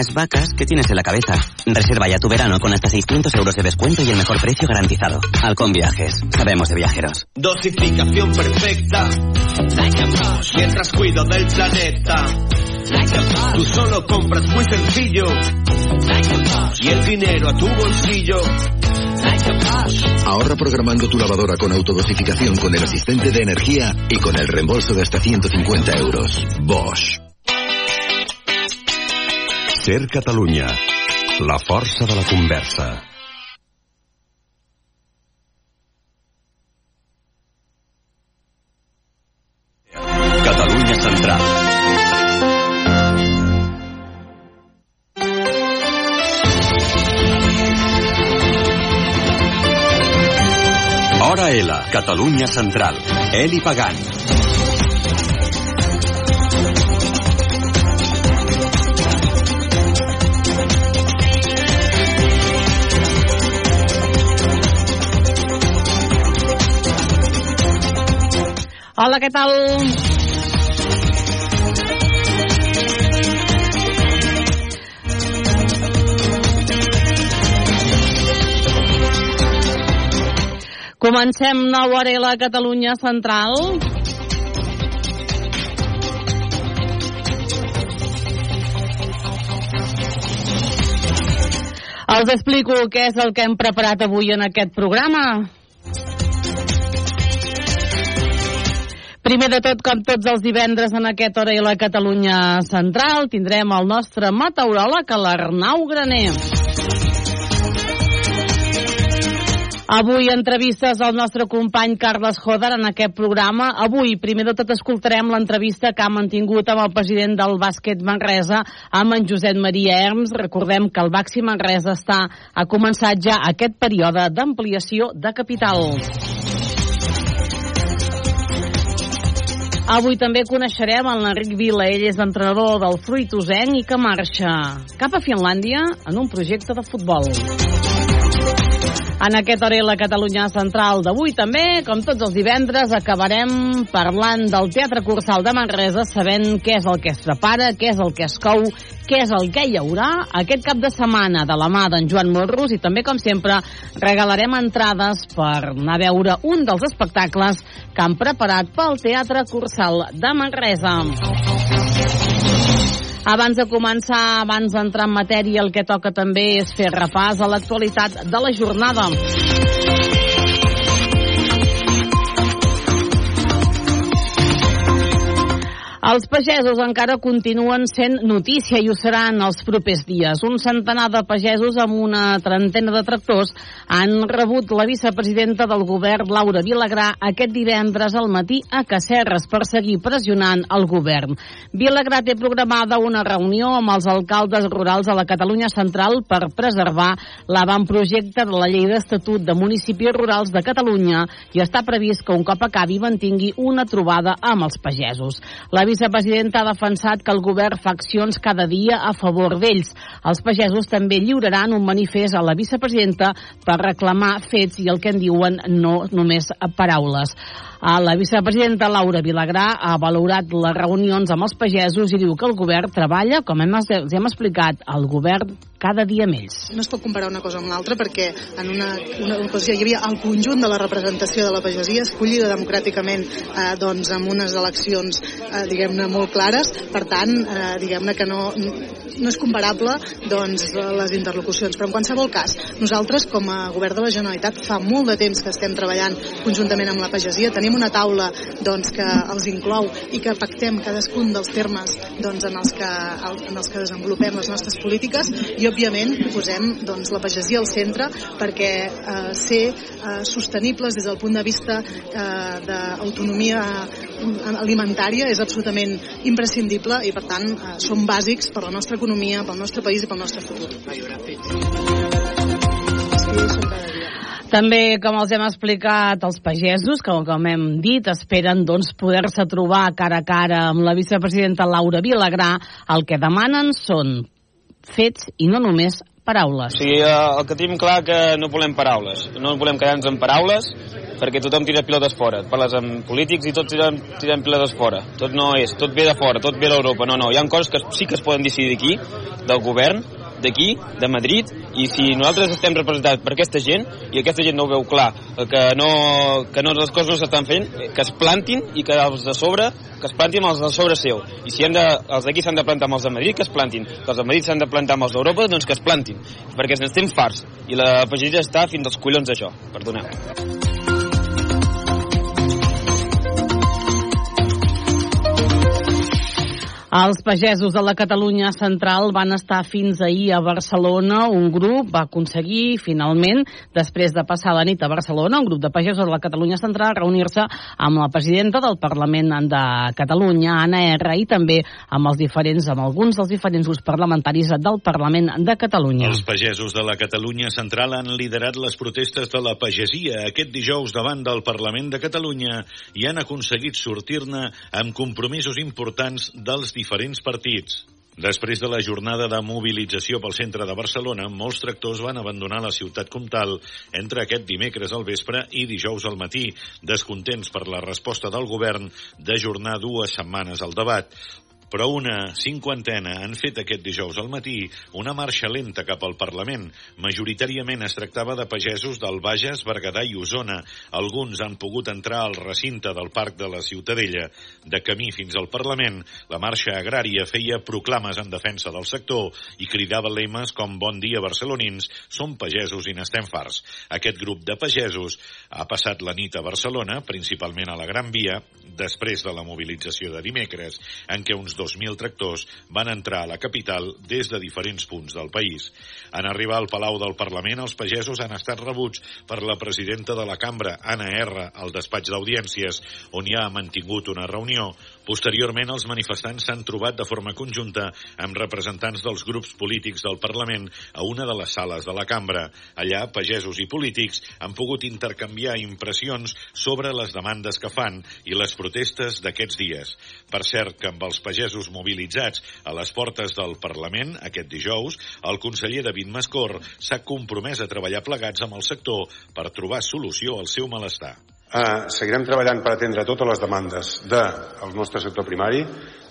Las vacas que tienes en la cabeza. Reserva ya tu verano con hasta 600 euros de descuento y el mejor precio garantizado. Halcón Viajes. Sabemos de viajeros. Dosificación perfecta. Mientras cuido del planeta. Tú solo compras muy sencillo. Y el dinero a tu bolsillo. Ahorra programando tu lavadora con autodosificación con el asistente de energía y con el reembolso de hasta 150 euros. Bosch. Ser Catalunya. La força de la conversa. Catalunya Central. Hora L, Catalunya Central. Eli Pagant. Hola, què tal? Comencem nou hora a la Catalunya Central. Els explico què és el que hem preparat avui en aquest programa. Primer de tot, com tots els divendres en aquest hora i la Catalunya Central, tindrem el nostre meteoròleg, l'Arnau Graner. Avui entrevistes al nostre company Carles Joder en aquest programa. Avui, primer de tot, escoltarem l'entrevista que ha mantingut amb el president del bàsquet Manresa, amb en Josep Maria Herms. Recordem que el Baxi Manresa està, ha començat ja aquest període d'ampliació de capital. Avui també coneixerem el Enric Vila. Ell és entrenador del Fruitosenc i que marxa cap a Finlàndia en un projecte de futbol. En aquest hora la Catalunya Central d'avui també, com tots els divendres, acabarem parlant del Teatre Cursal de Manresa, sabent què és el que es prepara, què és el que es cou, què és el que hi haurà aquest cap de setmana de la mà d'en Joan Morros i també, com sempre, regalarem entrades per anar a veure un dels espectacles que han preparat pel Teatre Cursal de Manresa. Abans de començar, abans d'entrar en matèria, el que toca també és fer repàs a l'actualitat de la jornada. Els pagesos encara continuen sent notícia i ho seran els propers dies. Un centenar de pagesos amb una trentena de tractors han rebut la vicepresidenta del govern, Laura Vilagrà, aquest divendres al matí a Cacerres per seguir pressionant el govern. Vilagrà té programada una reunió amb els alcaldes rurals de la Catalunya Central per preservar l'avantprojecte de la llei d'estatut de municipis rurals de Catalunya i està previst que un cop acabi mantingui una trobada amb els pagesos. La vicepresidenta ha defensat que el govern fa accions cada dia a favor d'ells. Els pagesos també lliuraran un manifest a la vicepresidenta per reclamar fets i el que en diuen no només paraules. La vicepresidenta Laura Vilagrà ha valorat les reunions amb els pagesos i diu que el govern treballa, com hem, els hem explicat, el govern cada dia ells. No es pot comparar una cosa amb l'altra perquè en una, una ocasió hi havia el conjunt de la representació de la pagesia escollida democràticament eh, doncs amb unes eleccions eh, diguem-ne molt clares, per tant eh, diguem-ne que no, no és comparable doncs les interlocucions, però en qualsevol cas nosaltres com a govern de la Generalitat fa molt de temps que estem treballant conjuntament amb la pagesia, tenim una taula doncs, que els inclou i que pactem cadascun dels termes doncs, en, els que, en els que desenvolupem les nostres polítiques i òbviament posem doncs, la pagesia al centre perquè eh, ser eh, sostenibles des del punt de vista eh, d'autonomia alimentària és absolutament imprescindible i per tant eh, són bàsics per la nostra economia, pel nostre país i pel nostre futur. També, com els hem explicat, els pagesos, que com hem dit, esperen doncs, poder-se trobar cara a cara amb la vicepresidenta Laura Vilagrà. El que demanen són fets i no només paraules. Sí, eh, el que tenim clar que no volem paraules, no volem quedar-nos en paraules, perquè tothom tira pilotes fora. Parles amb polítics i tots tiren, tiren pilotes fora. Tot no és, tot ve de fora, tot ve d'Europa. No, no, hi ha coses que sí que es poden decidir aquí, del govern, d'aquí, de Madrid, i si nosaltres estem representats per aquesta gent, i aquesta gent no ho veu clar, que no, que no les coses no s'estan fent, que es plantin i que els de sobre, que es plantin els de sobre seu. I si hem de, els d'aquí s'han de plantar amb els de Madrid, que es plantin. Que els de Madrid s'han de plantar amb els d'Europa, doncs que es plantin. Perquè n'estem farts. I la pagesia està fins als collons d'això. Perdoneu. Els pagesos de la Catalunya central van estar fins ahir a Barcelona. Un grup va aconseguir, finalment, després de passar la nit a Barcelona, un grup de pagesos de la Catalunya central, reunir-se amb la presidenta del Parlament de Catalunya, Anna R, i també amb els diferents, amb alguns dels diferents grups parlamentaris del Parlament de Catalunya. Els pagesos de la Catalunya central han liderat les protestes de la pagesia aquest dijous davant del Parlament de Catalunya i han aconseguit sortir-ne amb compromisos importants dels partits. Després de la jornada de mobilització pel centre de Barcelona, molts tractors van abandonar la ciutat comtal entre aquest dimecres al vespre i dijous al matí, descontents per la resposta del govern d'ajornar dues setmanes al debat però una cinquantena han fet aquest dijous al matí una marxa lenta cap al Parlament. Majoritàriament es tractava de pagesos del Bages, Berguedà i Osona. Alguns han pogut entrar al recinte del Parc de la Ciutadella. De camí fins al Parlament, la marxa agrària feia proclames en defensa del sector i cridava lemes com Bon dia barcelonins, som pagesos i n'estem farts. Aquest grup de pagesos ha passat la nit a Barcelona, principalment a la Gran Via, després de la mobilització de dimecres, en què uns 2.000 tractors van entrar a la capital des de diferents punts del país. En arribar al Palau del Parlament, els pagesos han estat rebuts per la presidenta de la cambra, Anna R., al despatx d'audiències, on hi ha mantingut una reunió. Posteriorment, els manifestants s'han trobat de forma conjunta amb representants dels grups polítics del Parlament a una de les sales de la cambra. Allà, pagesos i polítics han pogut intercanviar impressions sobre les demandes que fan i les protestes d'aquests dies. Per cert, que amb els pagesos mobilitzats a les portes del Parlament aquest dijous, el conseller David Mascor s'ha compromès a treballar plegats amb el sector per trobar solució al seu malestar. Uh, seguirem treballant per atendre totes les demandes del nostre sector primari.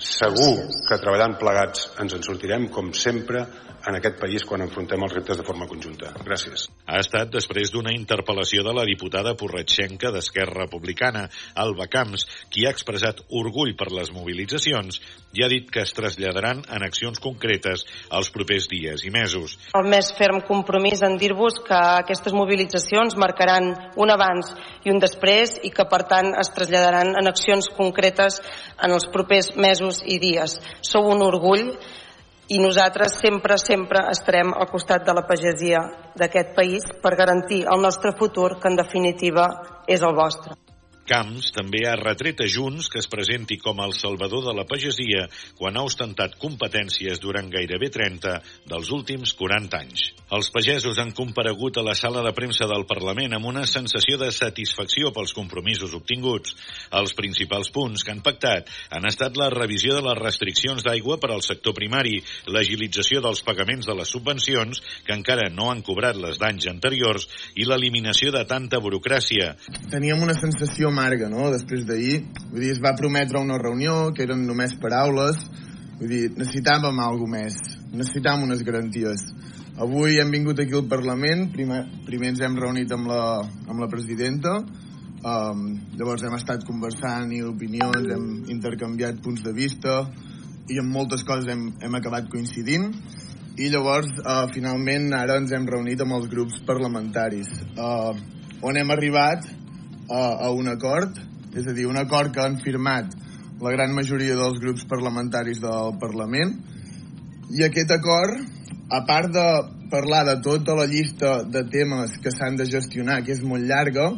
Segur que treballant plegats ens en sortirem, com sempre, en aquest país quan enfrontem els reptes de forma conjunta. Gràcies. Ha estat després d'una interpel·lació de la diputada porretxenca d'Esquerra Republicana, Alba Camps, qui ha expressat orgull per les mobilitzacions i ha dit que es traslladaran en accions concretes els propers dies i mesos. El més ferm compromís en dir-vos que aquestes mobilitzacions marcaran un abans i un després i que, per tant, es traslladaran en accions concretes en els propers mesos i dies. Sou un orgull i nosaltres sempre, sempre estarem al costat de la pagesia d'aquest país per garantir el nostre futur, que en definitiva és el vostre. Camps també ha retret a Junts que es presenti com el salvador de la pagesia quan ha ostentat competències durant gairebé 30 dels últims 40 anys. Els pagesos han comparegut a la sala de premsa del Parlament amb una sensació de satisfacció pels compromisos obtinguts. Els principals punts que han pactat han estat la revisió de les restriccions d'aigua per al sector primari, l'agilització dels pagaments de les subvencions, que encara no han cobrat les d'anys anteriors, i l'eliminació de tanta burocràcia. Teníem una sensació amarga, no?, després d'ahir. Vull dir, es va prometre una reunió, que eren només paraules. Vull dir, necessitàvem alguna més. Necessitàvem unes garanties. Avui hem vingut aquí al Parlament, primer, primer ens hem reunit amb la, amb la presidenta, um, llavors hem estat conversant i opinions, hem intercanviat punts de vista i en moltes coses hem, hem acabat coincidint i llavors uh, finalment ara ens hem reunit amb els grups parlamentaris uh, on hem arribat a, a un acord, és a dir, un acord que han firmat la gran majoria dels grups parlamentaris del Parlament, i aquest acord, a part de parlar de tota la llista de temes que s'han de gestionar, que és molt llarga,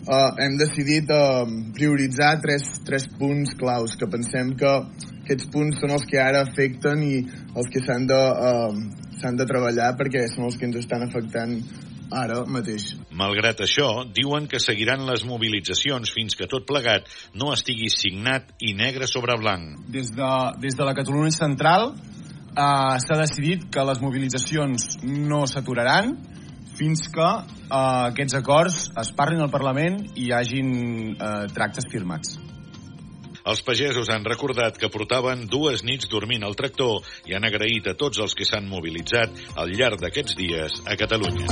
eh, hem decidit eh, prioritzar tres, tres punts claus, que pensem que aquests punts són els que ara afecten i els que s'han de, eh, s'han de treballar perquè són els que ens estan afectant ara mateix. Malgrat això, diuen que seguiran les mobilitzacions fins que tot plegat no estigui signat i negre sobre blanc. Des de, des de la Catalunya Central eh, s'ha decidit que les mobilitzacions no s'aturaran fins que eh, aquests acords es parlin al Parlament i hi hagin eh, tractes firmats. Els pagesos han recordat que portaven dues nits dormint al tractor i han agraït a tots els que s'han mobilitzat al llarg d'aquests dies a Catalunya.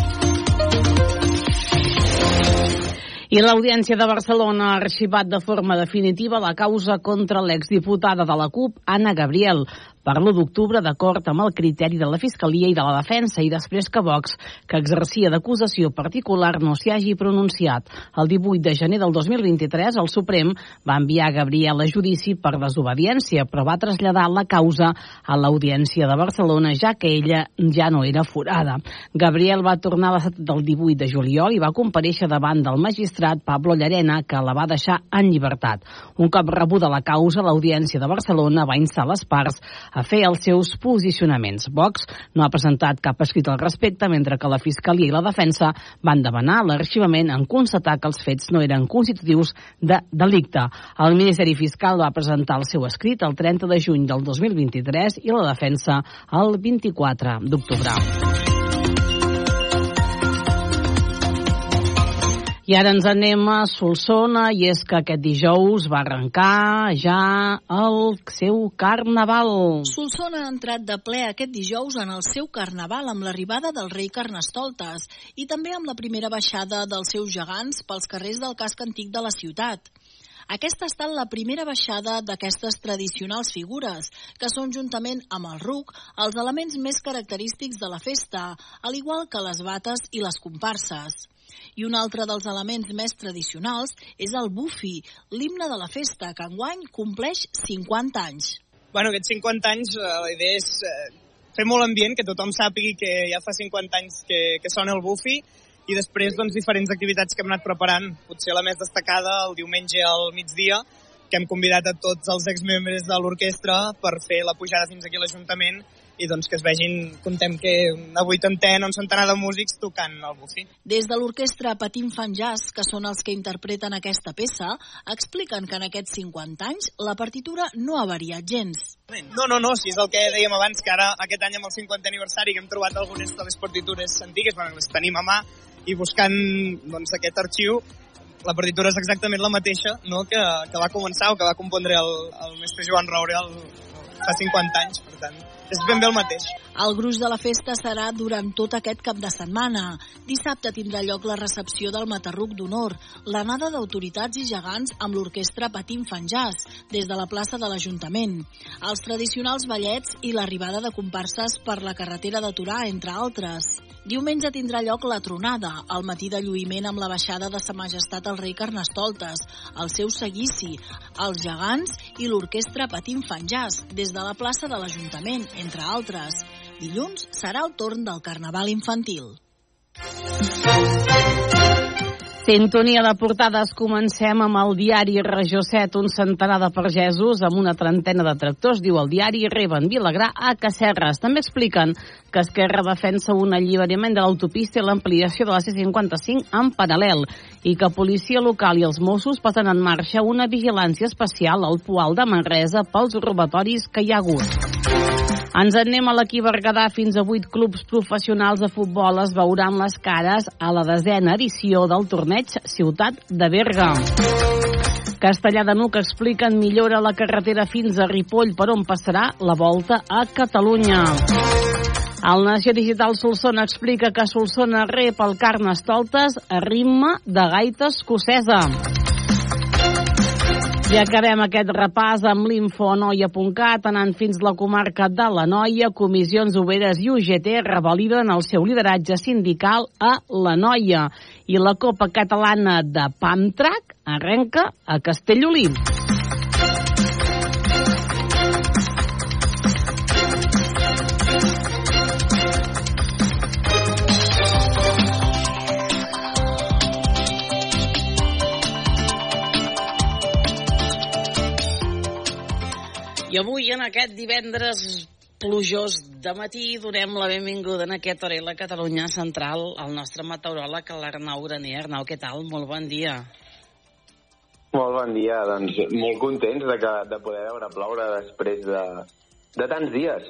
I l'Audiència de Barcelona ha arxivat de forma definitiva la causa contra l'exdiputada de la CUP, Anna Gabriel, per l'1 d'octubre d'acord amb el criteri de la Fiscalia i de la Defensa i després que Vox, que exercia d'acusació particular, no s'hi hagi pronunciat. El 18 de gener del 2023, el Suprem va enviar Gabriel a judici per desobediència, però va traslladar la causa a l'Audiència de Barcelona, ja que ella ja no era forada. Gabriel va tornar a l'estat del 18 de juliol i va compareixer davant del magistrat Pablo Llarena, que la va deixar en llibertat. Un cop rebuda la causa, l'Audiència de Barcelona va instar les parts a fer els seus posicionaments. Vox no ha presentat cap escrit al respecte, mentre que la Fiscalia i la Defensa van demanar l'arxivament en constatar que els fets no eren constitutius de delicte. El Ministeri Fiscal va presentar el seu escrit el 30 de juny del 2023 i la Defensa el 24 d'octubre. I ara ens anem a Solsona i és que aquest dijous va arrencar ja el seu carnaval. Solsona ha entrat de ple aquest dijous en el seu carnaval amb l'arribada del rei Carnestoltes i també amb la primera baixada dels seus gegants pels carrers del casc antic de la ciutat. Aquesta ha estat la primera baixada d'aquestes tradicionals figures, que són juntament amb el ruc els elements més característics de la festa, al igual que les bates i les comparses. I un altre dels elements més tradicionals és el bufi, l'himne de la festa, que enguany compleix 50 anys. Bueno, aquests 50 anys eh, la idea és eh, fer molt ambient, que tothom sàpigui que ja fa 50 anys que, que sona el bufi i després doncs, diferents activitats que hem anat preparant. Potser la més destacada el diumenge al migdia, que hem convidat a tots els exmembres de l'orquestra per fer la pujada fins aquí a l'Ajuntament i doncs que es vegin, contem que una vuitantena, un centenar de músics tocant el bufi. Des de l'orquestra Patim Fan Jazz, que són els que interpreten aquesta peça, expliquen que en aquests 50 anys la partitura no ha variat gens. No, no, no, si és el que dèiem abans, que ara aquest any amb el 50 aniversari que hem trobat algunes de les partitures antigues, bueno, les tenim a mà, i buscant doncs, aquest arxiu la partitura és exactament la mateixa no? que, que va començar o que va compondre el, el mestre Joan Raure el, fa 50 anys, per tant, és ben bé el mateix. El gruix de la festa serà durant tot aquest cap de setmana. Dissabte tindrà lloc la recepció del Matarruc d'Honor, l'anada d'autoritats i gegants amb l'orquestra Patim Fanjàs, des de la plaça de l'Ajuntament, els tradicionals ballets i l'arribada de comparses per la carretera de Torà, entre altres. Diumenge tindrà lloc la tronada, el matí de lluïment amb la baixada de Sa Majestat el rei Carnestoltes, el seu seguici, els gegants i l'orquestra Patim Fanjàs, des de la plaça de l'Ajuntament, entre altres. Dilluns serà el torn del Carnaval infantil. Sintonia de portades. Comencem amb el diari Regió 7. Un centenar de pagesos amb una trentena de tractors, diu el diari, reben Vilagrà a Cacerres. També expliquen que Esquerra defensa un alliberament de l'autopista i l'ampliació de la C-55 en paral·lel i que policia local i els Mossos posen en marxa una vigilància especial al Poal de Manresa pels robatoris que hi ha hagut. Ens anem a l'equip Berguedà. Fins a vuit clubs professionals de futbol es veuran les cares a la desena edició del torneig Ciutat de Berga. Castellà de Nuc expliquen millora la carretera fins a Ripoll per on passarà la volta a Catalunya. El Nació Digital Solsona explica que Solsona rep el Carnestoltes a ritme de gaita escocesa. I acabem aquest repàs amb l'infonoia.cat, anant fins la comarca de la Noia, Comissions Oberes i UGT revaliden el seu lideratge sindical a la Noia. I la Copa Catalana de Pamtrac arrenca a Castellolí. I avui, en aquest divendres plujós de matí, donem la benvinguda en aquest hora la Catalunya Central al nostre meteoròleg, l'Arnau Graner. Arnau, què tal? Molt bon dia. Molt bon dia, doncs molt contents de, que, de poder veure ploure després de, de tants dies.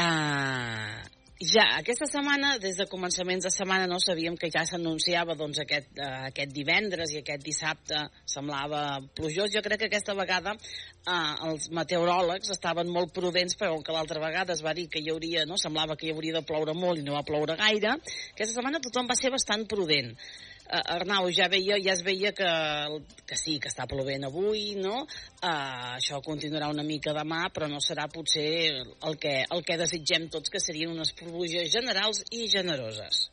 Uh, ja, aquesta setmana, des de començaments de setmana, no sabíem que ja s'anunciava doncs, aquest, uh, aquest divendres i aquest dissabte semblava plujós. Jo crec que aquesta vegada uh, els meteoròlegs estaven molt prudents, però que l'altra vegada es va dir que hi hauria, no? semblava que hi hauria de ploure molt i no va ploure gaire. Aquesta setmana tothom va ser bastant prudent uh, Arnau, ja veia, ja es veia que, que sí, que està plovent avui, no? Uh, això continuarà una mica demà, però no serà potser el que, el que desitgem tots, que serien unes pluges generals i generoses.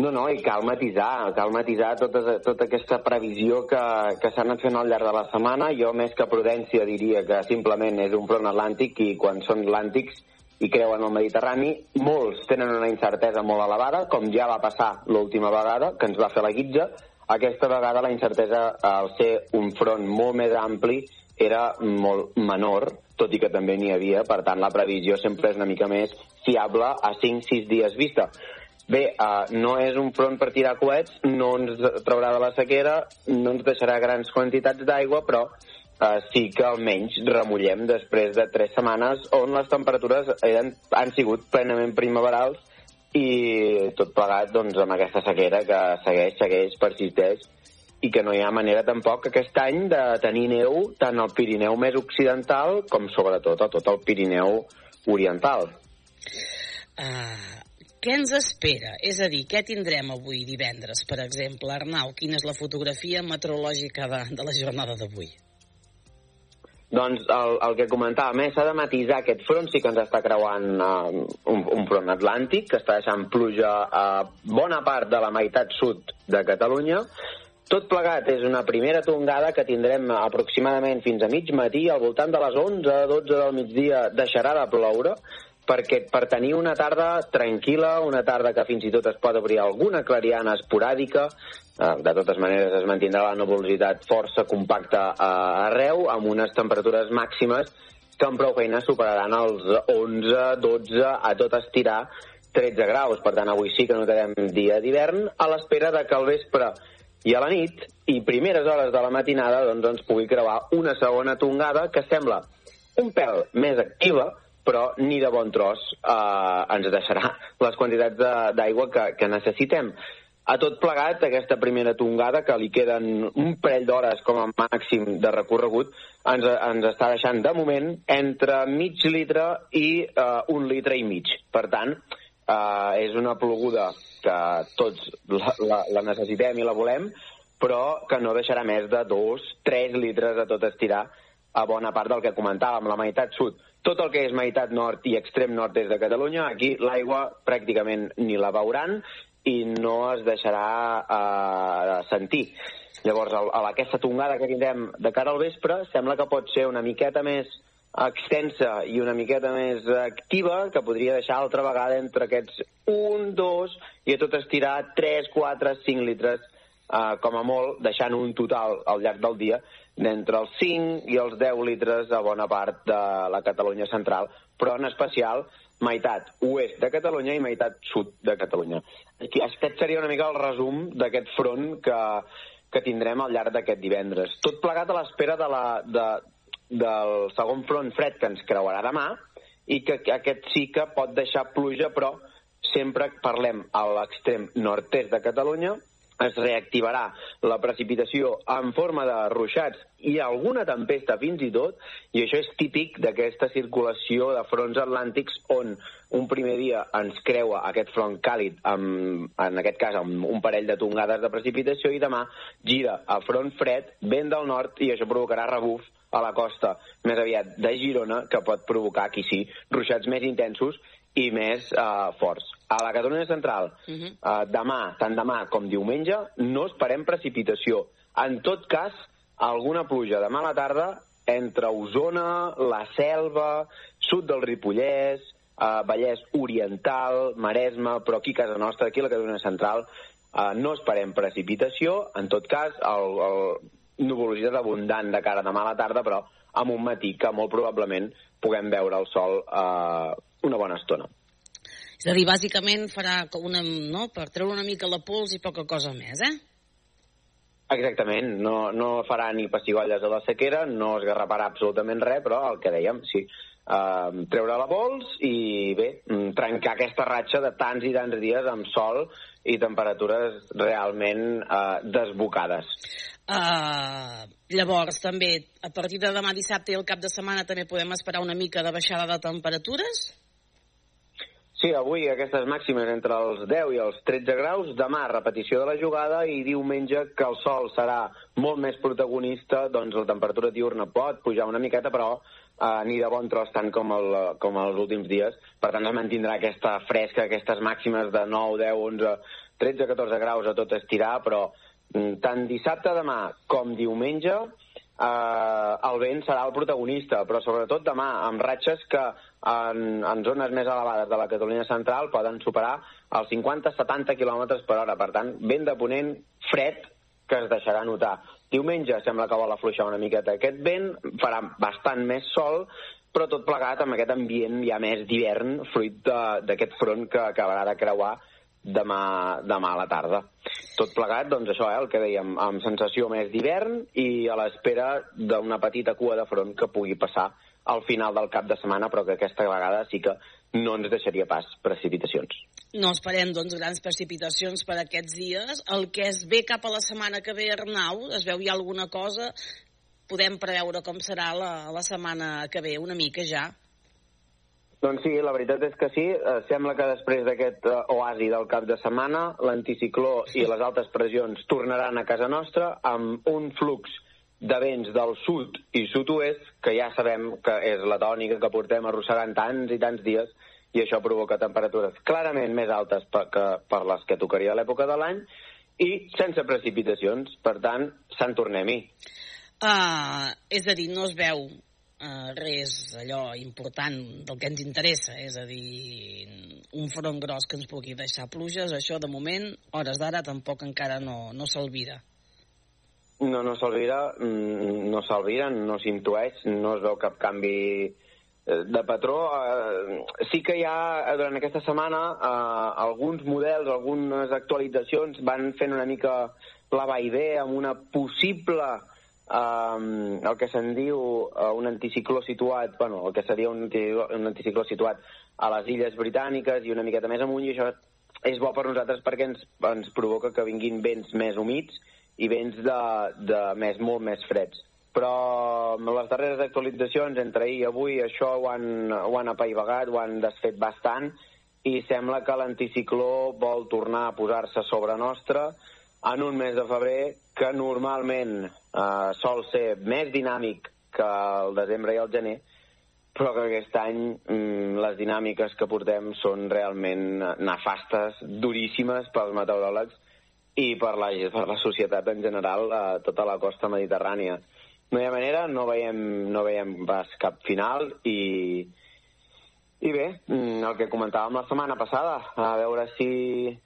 No, no, i cal matisar, cal matisar tota, tota aquesta previsió que, que s'ha anat fent al llarg de la setmana. Jo, més que prudència, diria que simplement és un front atlàntic i quan són atlàntics i creuen el Mediterrani, molts tenen una incertesa molt elevada, com ja va passar l'última vegada, que ens va fer la guitza. Aquesta vegada la incertesa, al ser un front molt més ampli, era molt menor, tot i que també n'hi havia, per tant la previsió sempre és una mica més fiable a 5-6 dies vista. Bé, uh, no és un front per tirar coets, no ens traurà de la sequera, no ens deixarà grans quantitats d'aigua, però uh, sí que almenys remullem després de tres setmanes on les temperatures eren, han sigut plenament primaverals i tot plegat doncs, amb aquesta sequera que segueix, segueix, persisteix i que no hi ha manera tampoc aquest any de tenir neu tant al Pirineu més occidental com sobretot a tot el Pirineu oriental. Uh, què ens espera? És a dir, què tindrem avui divendres, per exemple? Arnau, quina és la fotografia meteorològica de, de la jornada d'avui? Doncs el, el que comentava més, s'ha de matisar aquest front, sí que ens està creuant uh, un, un front atlàntic, que està deixant pluja a bona part de la meitat sud de Catalunya. Tot plegat és una primera tongada que tindrem aproximadament fins a mig matí, al voltant de les 11-12 del migdia deixarà de ploure, perquè per tenir una tarda tranquil·la, una tarda que fins i tot es pot obrir alguna clariana esporàdica, eh, de totes maneres es mantindrà la nuvolositat força compacta eh, arreu, amb unes temperatures màximes que amb prou feina superaran els 11, 12, a tot estirar 13 graus. Per tant, avui sí que notarem dia d'hivern, a l'espera de que al vespre i a la nit i primeres hores de la matinada doncs, ens pugui creuar una segona tongada que sembla un pèl més activa, però ni de bon tros eh, ens deixarà les quantitats d'aigua que, que necessitem. A tot plegat, aquesta primera tongada, que li queden un parell d'hores com a màxim de recorregut, ens, ens està deixant de moment entre mig litre i eh, un litre i mig. Per tant, eh, és una ploguda que tots la, la, la necessitem i la volem, però que no deixarà més de 2-3 litres a tot estirar a bona part del que comentàvem, la meitat sud. Tot el que és meitat nord i extrem nord-est de Catalunya, aquí l'aigua pràcticament ni la veuran i no es deixarà eh, sentir. Llavors, el, el, aquesta tongada que tindrem de cara al vespre sembla que pot ser una miqueta més extensa i una miqueta més activa, que podria deixar altra vegada entre aquests 1, 2 i a tot estirar 3, 4, 5 litres eh, com a molt, deixant un total al llarg del dia d'entre els 5 i els 10 litres a bona part de la Catalunya central, però en especial meitat oest de Catalunya i meitat sud de Catalunya. Aquest seria una mica el resum d'aquest front que, que tindrem al llarg d'aquest divendres. Tot plegat a l'espera de la, de, del segon front fred que ens creuarà demà i que aquest sí que pot deixar pluja, però sempre parlem a l'extrem nord-est de Catalunya, es reactivarà la precipitació en forma de ruixats i alguna tempesta fins i tot, i això és típic d'aquesta circulació de fronts atlàntics on un primer dia ens creua aquest front càlid, amb, en aquest cas amb un parell de tongades de precipitació, i demà gira a front fred, vent del nord, i això provocarà rebuf a la costa més aviat de Girona, que pot provocar, aquí sí, ruixats més intensos i més uh, forts. A la Catalunya central, uh -huh. uh, demà, tant demà com diumenge, no esperem precipitació. En tot cas, alguna pluja demà a la tarda entre Osona, la Selva, sud del Ripollès, uh, Vallès Oriental, Maresme, però aquí a casa nostra, aquí a la Catalunya central, uh, no esperem precipitació. En tot cas, el, el nuvolositat abundant de cara demà a la tarda, però amb un matí que molt probablement puguem veure el sol eh, una bona estona. És a dir, bàsicament farà una, no, per treure una mica la pols i poca cosa més, eh? Exactament, no, no farà ni pessigolles a la sequera, no es garraparà absolutament res, però el que dèiem, sí, eh, treure la pols i bé, mm, trencar aquesta ratxa de tants i tants dies amb sol i temperatures realment eh, desbocades. Uh, llavors, també, a partir de demà dissabte i el cap de setmana també podem esperar una mica de baixada de temperatures? Sí, avui aquestes màximes entre els 10 i els 13 graus, demà repetició de la jugada i diumenge que el sol serà molt més protagonista, doncs la temperatura diurna pot pujar una miqueta, però eh, ni de bon tros tant com, el, com els últims dies. Per tant, es mantindrà aquesta fresca, aquestes màximes de 9, 10, 11, 13, 14 graus a tot estirar, però mm, tant dissabte demà com diumenge eh, el vent serà el protagonista, però sobretot demà, amb ratxes que en, en zones més elevades de la Catalunya central poden superar els 50-70 km per hora. Per tant, vent de ponent fred que es deixarà notar. Diumenge sembla que vol afluixar una miqueta aquest vent, farà bastant més sol, però tot plegat amb aquest ambient ja més d'hivern, fruit d'aquest front que acabarà de creuar demà, demà a la tarda. Tot plegat, doncs això, eh, el que dèiem, amb sensació més d'hivern i a l'espera d'una petita cua de front que pugui passar al final del cap de setmana, però que aquesta vegada sí que no ens deixaria pas precipitacions. No esperem, doncs, grans precipitacions per aquests dies. El que es ve cap a la setmana que ve, Arnau, es veu ja alguna cosa? Podem preveure com serà la, la setmana que ve, una mica ja? Doncs sí, la veritat és que sí. Eh, sembla que després d'aquest eh, oasi del cap de setmana, l'anticicló i les altes pressions tornaran a casa nostra amb un flux de vents del sud i sud-oest, que ja sabem que és la tònica que portem arrossegant tants i tants dies, i això provoca temperatures clarament més altes per, que, per les que tocaria a l'època de l'any, i sense precipitacions, per tant, se'n tornem-hi. Uh, és a dir, no es veu uh, res allò important del que ens interessa, és a dir, un front gros que ens pugui deixar pluges, això de moment, hores d'ara, tampoc encara no, no s'alvira. No, no s'alvira, mm, no s'alvira, no s'intueix, no es veu cap canvi eh, de patró. Eh, sí que hi ha, eh, durant aquesta setmana, alguns models, algunes actualitzacions van fent una mica la va i ve amb una possible um, el que se'n diu uh, un anticicló situat, bueno, el que seria un, un anticicló situat a les illes britàniques i una miqueta més amunt, i això és bo per nosaltres perquè ens, ens provoca que vinguin vents més humits i vents de, de més, molt més freds. Però les darreres actualitzacions, entre ahir i avui, això ho han, ho han apaivagat, ho han desfet bastant, i sembla que l'anticicló vol tornar a posar-se sobre nostra en un mes de febrer que normalment eh, sol ser més dinàmic que el desembre i el gener, però que aquest any mm, les dinàmiques que portem són realment nefastes, duríssimes pels meteoròlegs i per la, per la societat en general a tota la costa mediterrània. No hi ha manera, no veiem, no veiem pas cap final i, i bé, mm, el que comentàvem la setmana passada, a veure si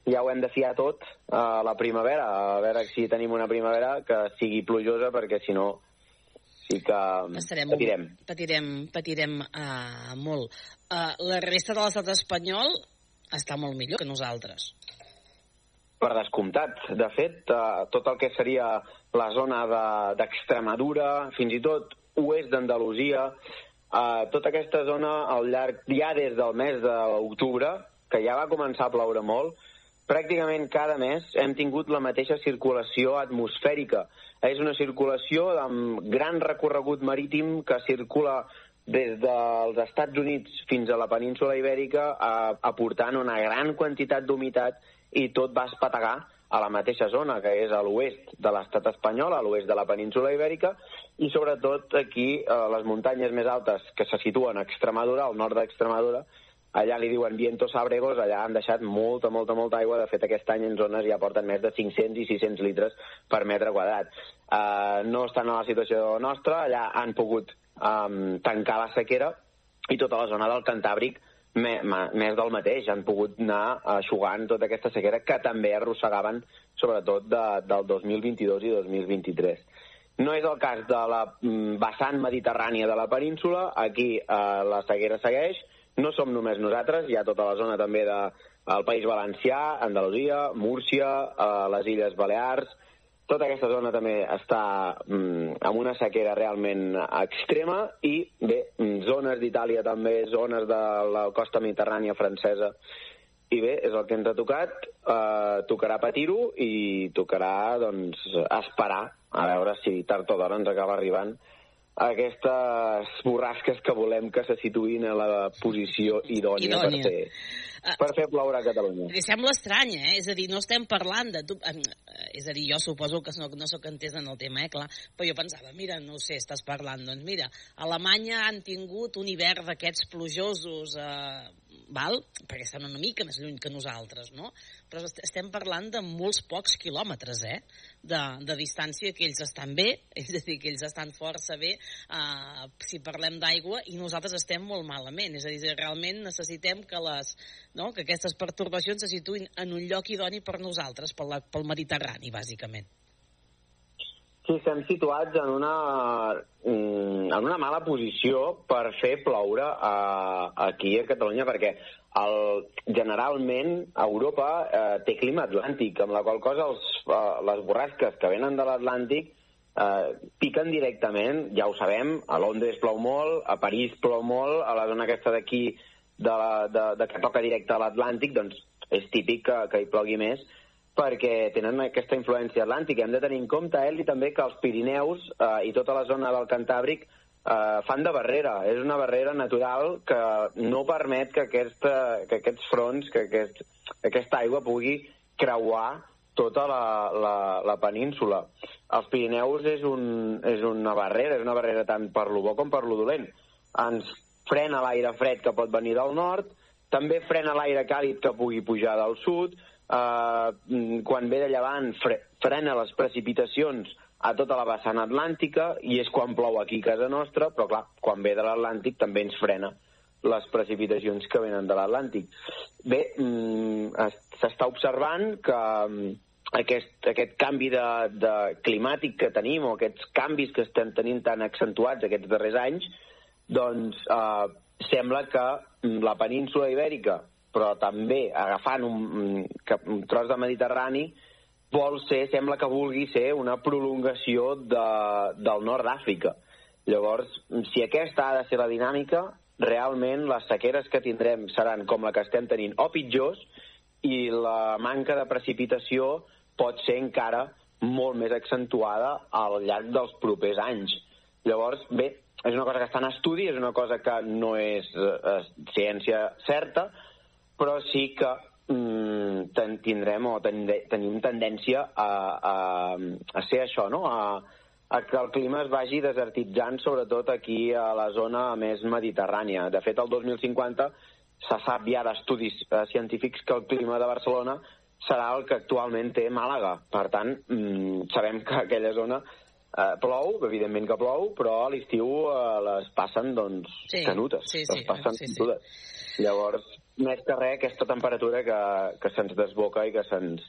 ja ho hem de fiar tot a la primavera, a veure si tenim una primavera que sigui plujosa, perquè si no sí que Estarem patirem. Patirem, patirem uh, molt. Uh, la resta de l'estat espanyol està molt millor que nosaltres. Per descomptat. De fet, eh, tot el que seria la zona d'Extremadura, de, fins i tot oest d'Andalusia, eh, tota aquesta zona al llarg, ja des del mes d'octubre, que ja va començar a ploure molt, pràcticament cada mes hem tingut la mateixa circulació atmosfèrica. És una circulació amb gran recorregut marítim que circula des dels Estats Units fins a la península ibèrica eh, aportant una gran quantitat d'humitat i tot va espetegar a la mateixa zona, que és a l'oest de l'estat espanyol, a l'oest de la península ibèrica, i sobretot aquí, a les muntanyes més altes que se situen a Extremadura, al nord d'Extremadura, allà li diuen vientos abregos, allà han deixat molta, molta, molta aigua. De fet, aquest any en zones ja porten més de 500 i 600 litres per metre quadrat. Uh, no estan a la situació nostra, allà han pogut um, tancar la sequera i tota la zona del Cantàbric més del mateix, han pogut anar aixugant tota aquesta sequera que també arrossegaven sobretot de, del 2022 i 2023. No és el cas de la mm, vessant mediterrània de la península, aquí eh, la sequera segueix, no som només nosaltres, hi ha tota la zona també de, País Valencià, Andalusia, Múrcia, eh, les Illes Balears, tota aquesta zona també està mm, amb una sequera realment extrema i, bé, mm, zones d'Itàlia també, zones de la costa mediterrània francesa. I bé, és el que ens ha tocat, eh, tocarà patir-ho i tocarà, doncs, esperar a veure si tard o d'hora ens acaba arribant aquestes borrasques que volem que se situïn a la posició idònia, idònia. per fer per fer ploure a Catalunya. Li sembla estrany, eh? És a dir, no estem parlant de... Tu, és a dir, jo suposo que no, no sóc entès en el tema, eh, clar, però jo pensava, mira, no sé, estàs parlant, doncs mira, a Alemanya han tingut un hivern d'aquests plujosos, eh, val? perquè estan una mica més lluny que nosaltres, no? Però estem parlant de molts pocs quilòmetres, eh? De, de distància que ells estan bé, és a dir, que ells estan força bé eh, si parlem d'aigua i nosaltres estem molt malament, és a dir, realment necessitem que, les, no? que aquestes pertorbacions se situïn en un lloc idoni per nosaltres, pel, pel Mediterrani, bàsicament. Sí, estem situats en una, mm, en una mala posició per fer ploure a, aquí a Catalunya, perquè el, generalment Europa eh, té clima atlàntic, amb la qual cosa els, eh, les borrasques que venen de l'Atlàntic eh, piquen directament, ja ho sabem, a Londres plou molt, a París plou molt, a la zona aquesta d'aquí de, la, de, de que toca directe a l'Atlàntic, doncs és típic que, que hi plogui més, perquè tenen aquesta influència atlàntica. Hem de tenir en compte, eh, i també que els Pirineus eh, i tota la zona del Cantàbric eh, fan de barrera. És una barrera natural que no permet que, aquesta, que aquests fronts, que, aquest, que aquesta aigua pugui creuar tota la, la, la península. Els Pirineus és, un, és una barrera, és una barrera tant per lo bo com per lo dolent. Ens frena l'aire fred que pot venir del nord, també frena l'aire càlid que pugui pujar del sud, eh, quan ve de llevant fre frena les precipitacions a tota la vessant atlàntica i és quan plou aquí a casa nostra, però clar, quan ve de l'Atlàntic també ens frena les precipitacions que venen de l'Atlàntic. Bé, mm, s'està observant que mm, aquest, aquest canvi de, de climàtic que tenim o aquests canvis que estem tenint tan accentuats aquests darrers anys, doncs eh, sembla que mm, la península ibèrica però també agafant un, un tros de Mediterrani vol ser, sembla que vulgui ser una prolongació de, del nord d'Àfrica. Llavors, si aquesta ha de ser la dinàmica, realment les sequeres que tindrem seran com la que estem tenint o pitjors i la manca de precipitació pot ser encara molt més accentuada al llarg dels propers anys. Llavors, bé, és una cosa que està en estudi, és una cosa que no és eh, ciència certa, però sí que mm, ten, tindrem o ten, tenim tendència a, a, a ser això, no? A, a que el clima es vagi desertitzant, sobretot aquí a la zona més mediterrània. De fet, el 2050 se sap ja d'estudis eh, científics que el clima de Barcelona serà el que actualment té Màlaga. Per tant, mm, sabem que aquella zona eh, plou, evidentment que plou, però a l'estiu eh, les passen, doncs, sí, canutes. Sí, sí, les passen sí, sí. Llavors, més que res, aquesta temperatura que, que se'ns desboca i que se'ns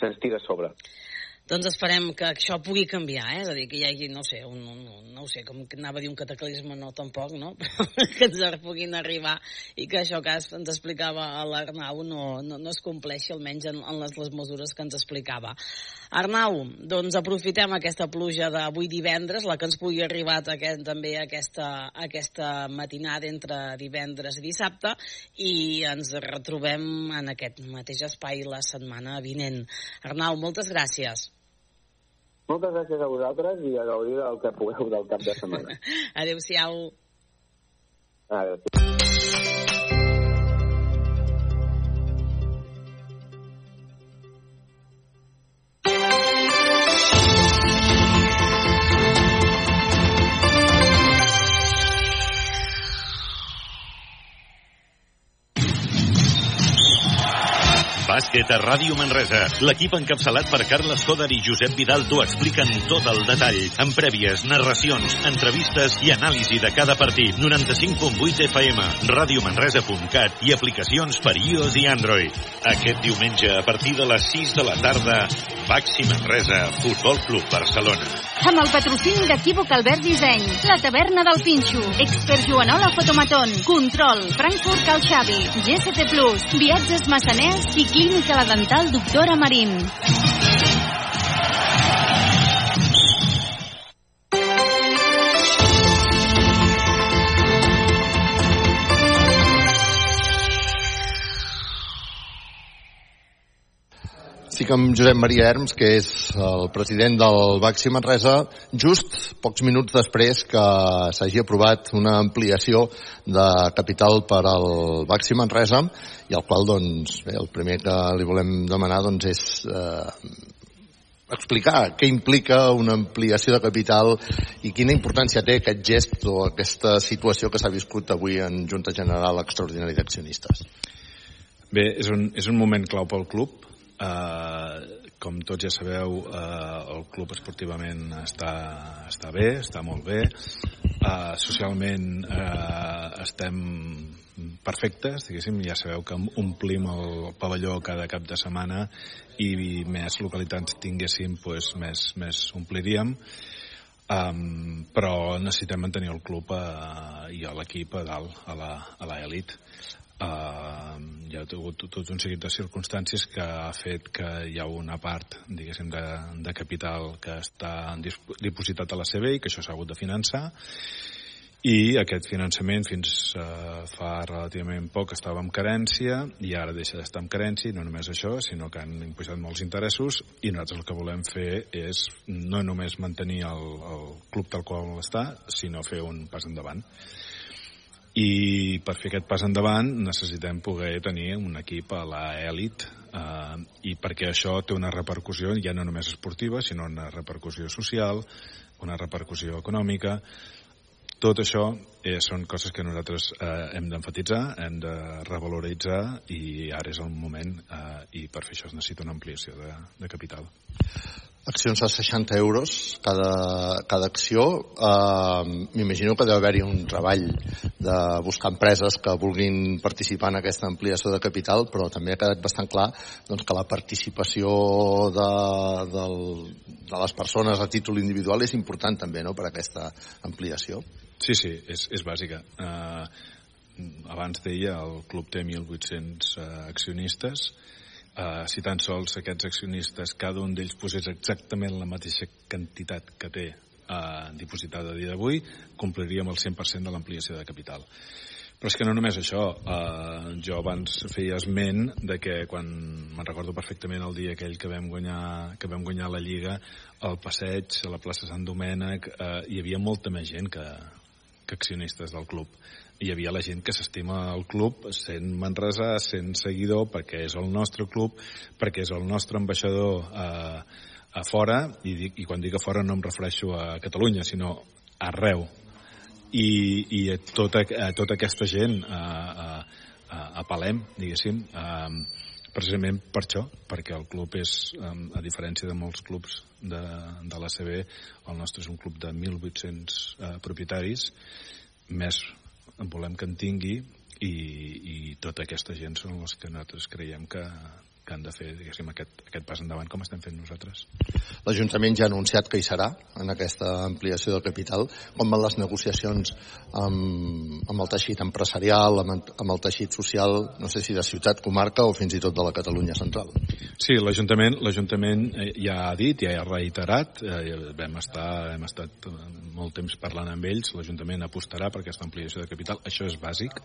se tira a sobre. Doncs esperem que això pugui canviar, eh? és a dir, que hi hagi, no sé, un, un, un no sé, com que anava a dir un cataclisme, no tampoc, no? Però que ens puguin arribar i que això que ens explicava l'Arnau no, no, no es compleixi, almenys en, en les, les mesures que ens explicava. Arnau, doncs aprofitem aquesta pluja d'avui divendres, la que ens pugui arribar aquest, també aquesta, aquesta matinada entre divendres i dissabte, i ens retrobem en aquest mateix espai la setmana vinent. Arnau, moltes gràcies. Moltes gràcies a vosaltres i a gaudir del que pugueu del cap de setmana. Adéu-siau. Adéu. Bàsquet a Ràdio Manresa. L'equip encapçalat per Carles Coder i Josep Vidal t'ho expliquen tot el detall, amb prèvies, narracions, entrevistes i anàlisi de cada partit. 95.8 FM, radiomanresa.cat i aplicacions per iOS i Android. Aquest diumenge, a partir de les 6 de la tarda, Baxi Manresa, Futbol Club Barcelona. Amb el patrocini d'Equívoc Albert Disseny, la taverna del Pinxo, Expert Joanola Fotomaton, Control, Frankfurt Cal Xavi, GST Plus, Viatges Massaners i Clínica La Dental Doctora Marín. Estic amb Josep Maria Herms, que és el president del Baxi Manresa, just pocs minuts després que s'hagi aprovat una ampliació de capital per al Baxi Manresa i al qual, doncs, bé, el primer que li volem demanar doncs, és eh, explicar què implica una ampliació de capital i quina importància té aquest gest o aquesta situació que s'ha viscut avui en Junta General Extraordinària d'Accionistes. Bé, és un, és un moment clau pel club. Uh, com tots ja sabeu, uh, el club esportivament està, està bé, està molt bé. Uh, socialment uh, estem perfectes, diguéssim, ja sabeu que omplim el pavelló cada cap de setmana i més localitats tinguéssim, doncs, més, més ompliríem. Um, però necessitem mantenir el club uh, i l'equip a dalt, a l'elit. Uh, hi ha hagut tot un seguit de circumstàncies que ha fet que hi ha una part, diguéssim, de, de capital que està dipositat a la CB i que això s'ha hagut de finançar i aquest finançament fins uh, fa relativament poc estava en carència i ara deixa d'estar en carència i no només això, sinó que han imposat molts interessos i nosaltres el que volem fer és no només mantenir el, el club tal qual està, sinó fer un pas endavant i per fer aquest pas endavant necessitem poder tenir un equip a l'elit eh, i perquè això té una repercussió ja no només esportiva sinó una repercussió social una repercussió econòmica tot això eh, són coses que nosaltres eh, hem d'enfatitzar, hem de revaloritzar i ara és el moment eh, i per fer això es necessita una ampliació de, de capital. Accions a 60 euros cada, cada acció. Eh, M'imagino que deu haver-hi un treball de buscar empreses que vulguin participar en aquesta ampliació de capital, però també ha quedat bastant clar doncs, que la participació de, del, de les persones a títol individual és important també no, per a aquesta ampliació. Sí, sí, és, és bàsica. Uh, abans deia, el club té 1.800 uh, accionistes. Uh, si tan sols aquests accionistes, cada un d'ells posés exactament la mateixa quantitat que té uh, dipositada a dia d'avui, compliríem el 100% de l'ampliació de capital. Però és que no només això, eh, jo abans feia esment de que quan me'n recordo perfectament el dia aquell que vam guanyar, que vam guanyar la Lliga, al passeig, a la plaça Sant Domènec, eh, hi havia molta més gent que, que accionistes del club. Hi havia la gent que s'estima el club sent Manresa, sent seguidor, perquè és el nostre club, perquè és el nostre ambaixador eh, a fora, i, dic, i quan dic a fora no em refereixo a Catalunya, sinó arreu. I, i a, tota, a tota aquesta gent a, a, a, apel·lem, diguéssim, a, precisament per això, perquè el club és, a diferència de molts clubs de, de l'ACB, el nostre és un club de 1.800 eh, propietaris, més en volem que en tingui i, i tota aquesta gent són els que nosaltres creiem que, que han de fer diguéssim, aquest, aquest pas endavant com estem fent nosaltres. L'Ajuntament ja ha anunciat que hi serà en aquesta ampliació de capital. Com van les negociacions amb, amb el teixit empresarial, amb, amb el teixit social, no sé si de ciutat, comarca o fins i tot de la Catalunya central? Sí, l'Ajuntament l'Ajuntament eh, ja ha dit, ja ha reiterat, eh, vam estar, hem estat molt temps parlant amb ells, l'Ajuntament apostarà per aquesta ampliació de capital. Això és bàsic,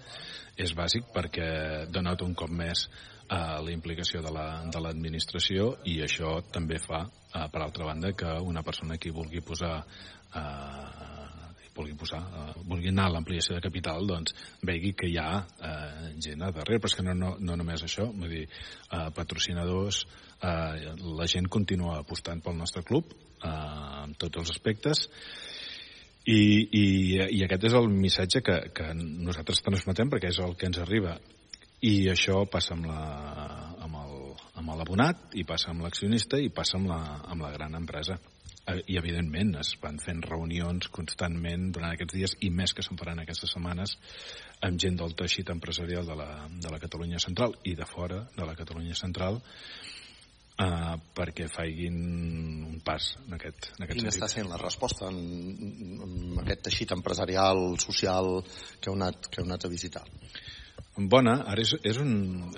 és bàsic perquè denota un cop més a la implicació de l'administració la, de i això també fa, eh, per altra banda, que una persona que vulgui posar eh, vulgui posar, eh, vulgui anar a l'ampliació de capital, doncs vegi que hi ha eh, gent a darrere, però és que no, no, no només això, vull dir, eh, patrocinadors, eh, la gent continua apostant pel nostre club eh, en tots els aspectes, i, i, i aquest és el missatge que, que nosaltres transmetem perquè és el que ens arriba i això passa amb la, amb el, amb l'abonat i passa amb l'accionista i passa amb la, amb la gran empresa eh, i evidentment es van fent reunions constantment durant aquests dies i més que se'n faran aquestes setmanes amb gent del teixit empresarial de la, de la Catalunya Central i de fora de la Catalunya Central eh, perquè faiguin un pas en aquest, en aquest Quina sentit. està sent la resposta en, en aquest teixit empresarial, social que heu anat, que heu anat a visitar? Bona, ara és, és un,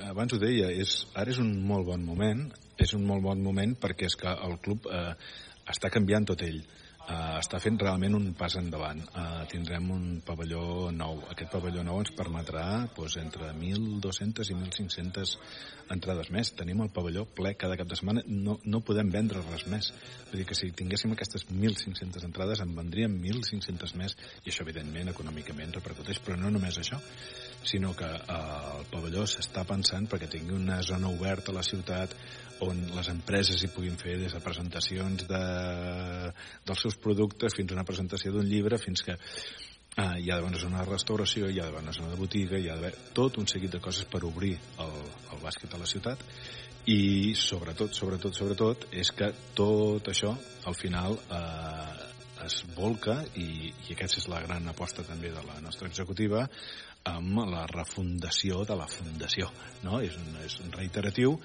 abans ho deia, és, ara és un molt bon moment, és un molt bon moment perquè és que el club eh, està canviant tot ell. Uh, està fent realment un pas endavant. Uh, tindrem un pavelló nou. Aquest pavelló nou ens permetrà doncs, entre 1.200 i 1.500 entrades més. Tenim el pavelló ple cada cap de setmana. No, no podem vendre res més. Vull dir que si tinguéssim aquestes 1.500 entrades en vendríem 1.500 més i això evidentment econòmicament repercuteix, però no només això sinó que eh, el pavelló s'està pensant perquè tingui una zona oberta a la ciutat on les empreses hi puguin fer des de presentacions de, dels seus productes fins a una presentació d'un llibre fins que eh, hi ha d'haver una zona de restauració, hi ha d'haver una zona de botiga, hi ha d'haver tot un seguit de coses per obrir el, el bàsquet a la ciutat i sobretot, sobretot, sobretot és que tot això al final eh, es volca i, i aquesta és la gran aposta també de la nostra executiva amb la refundació de la fundació. No? És, un, és un reiteratiu,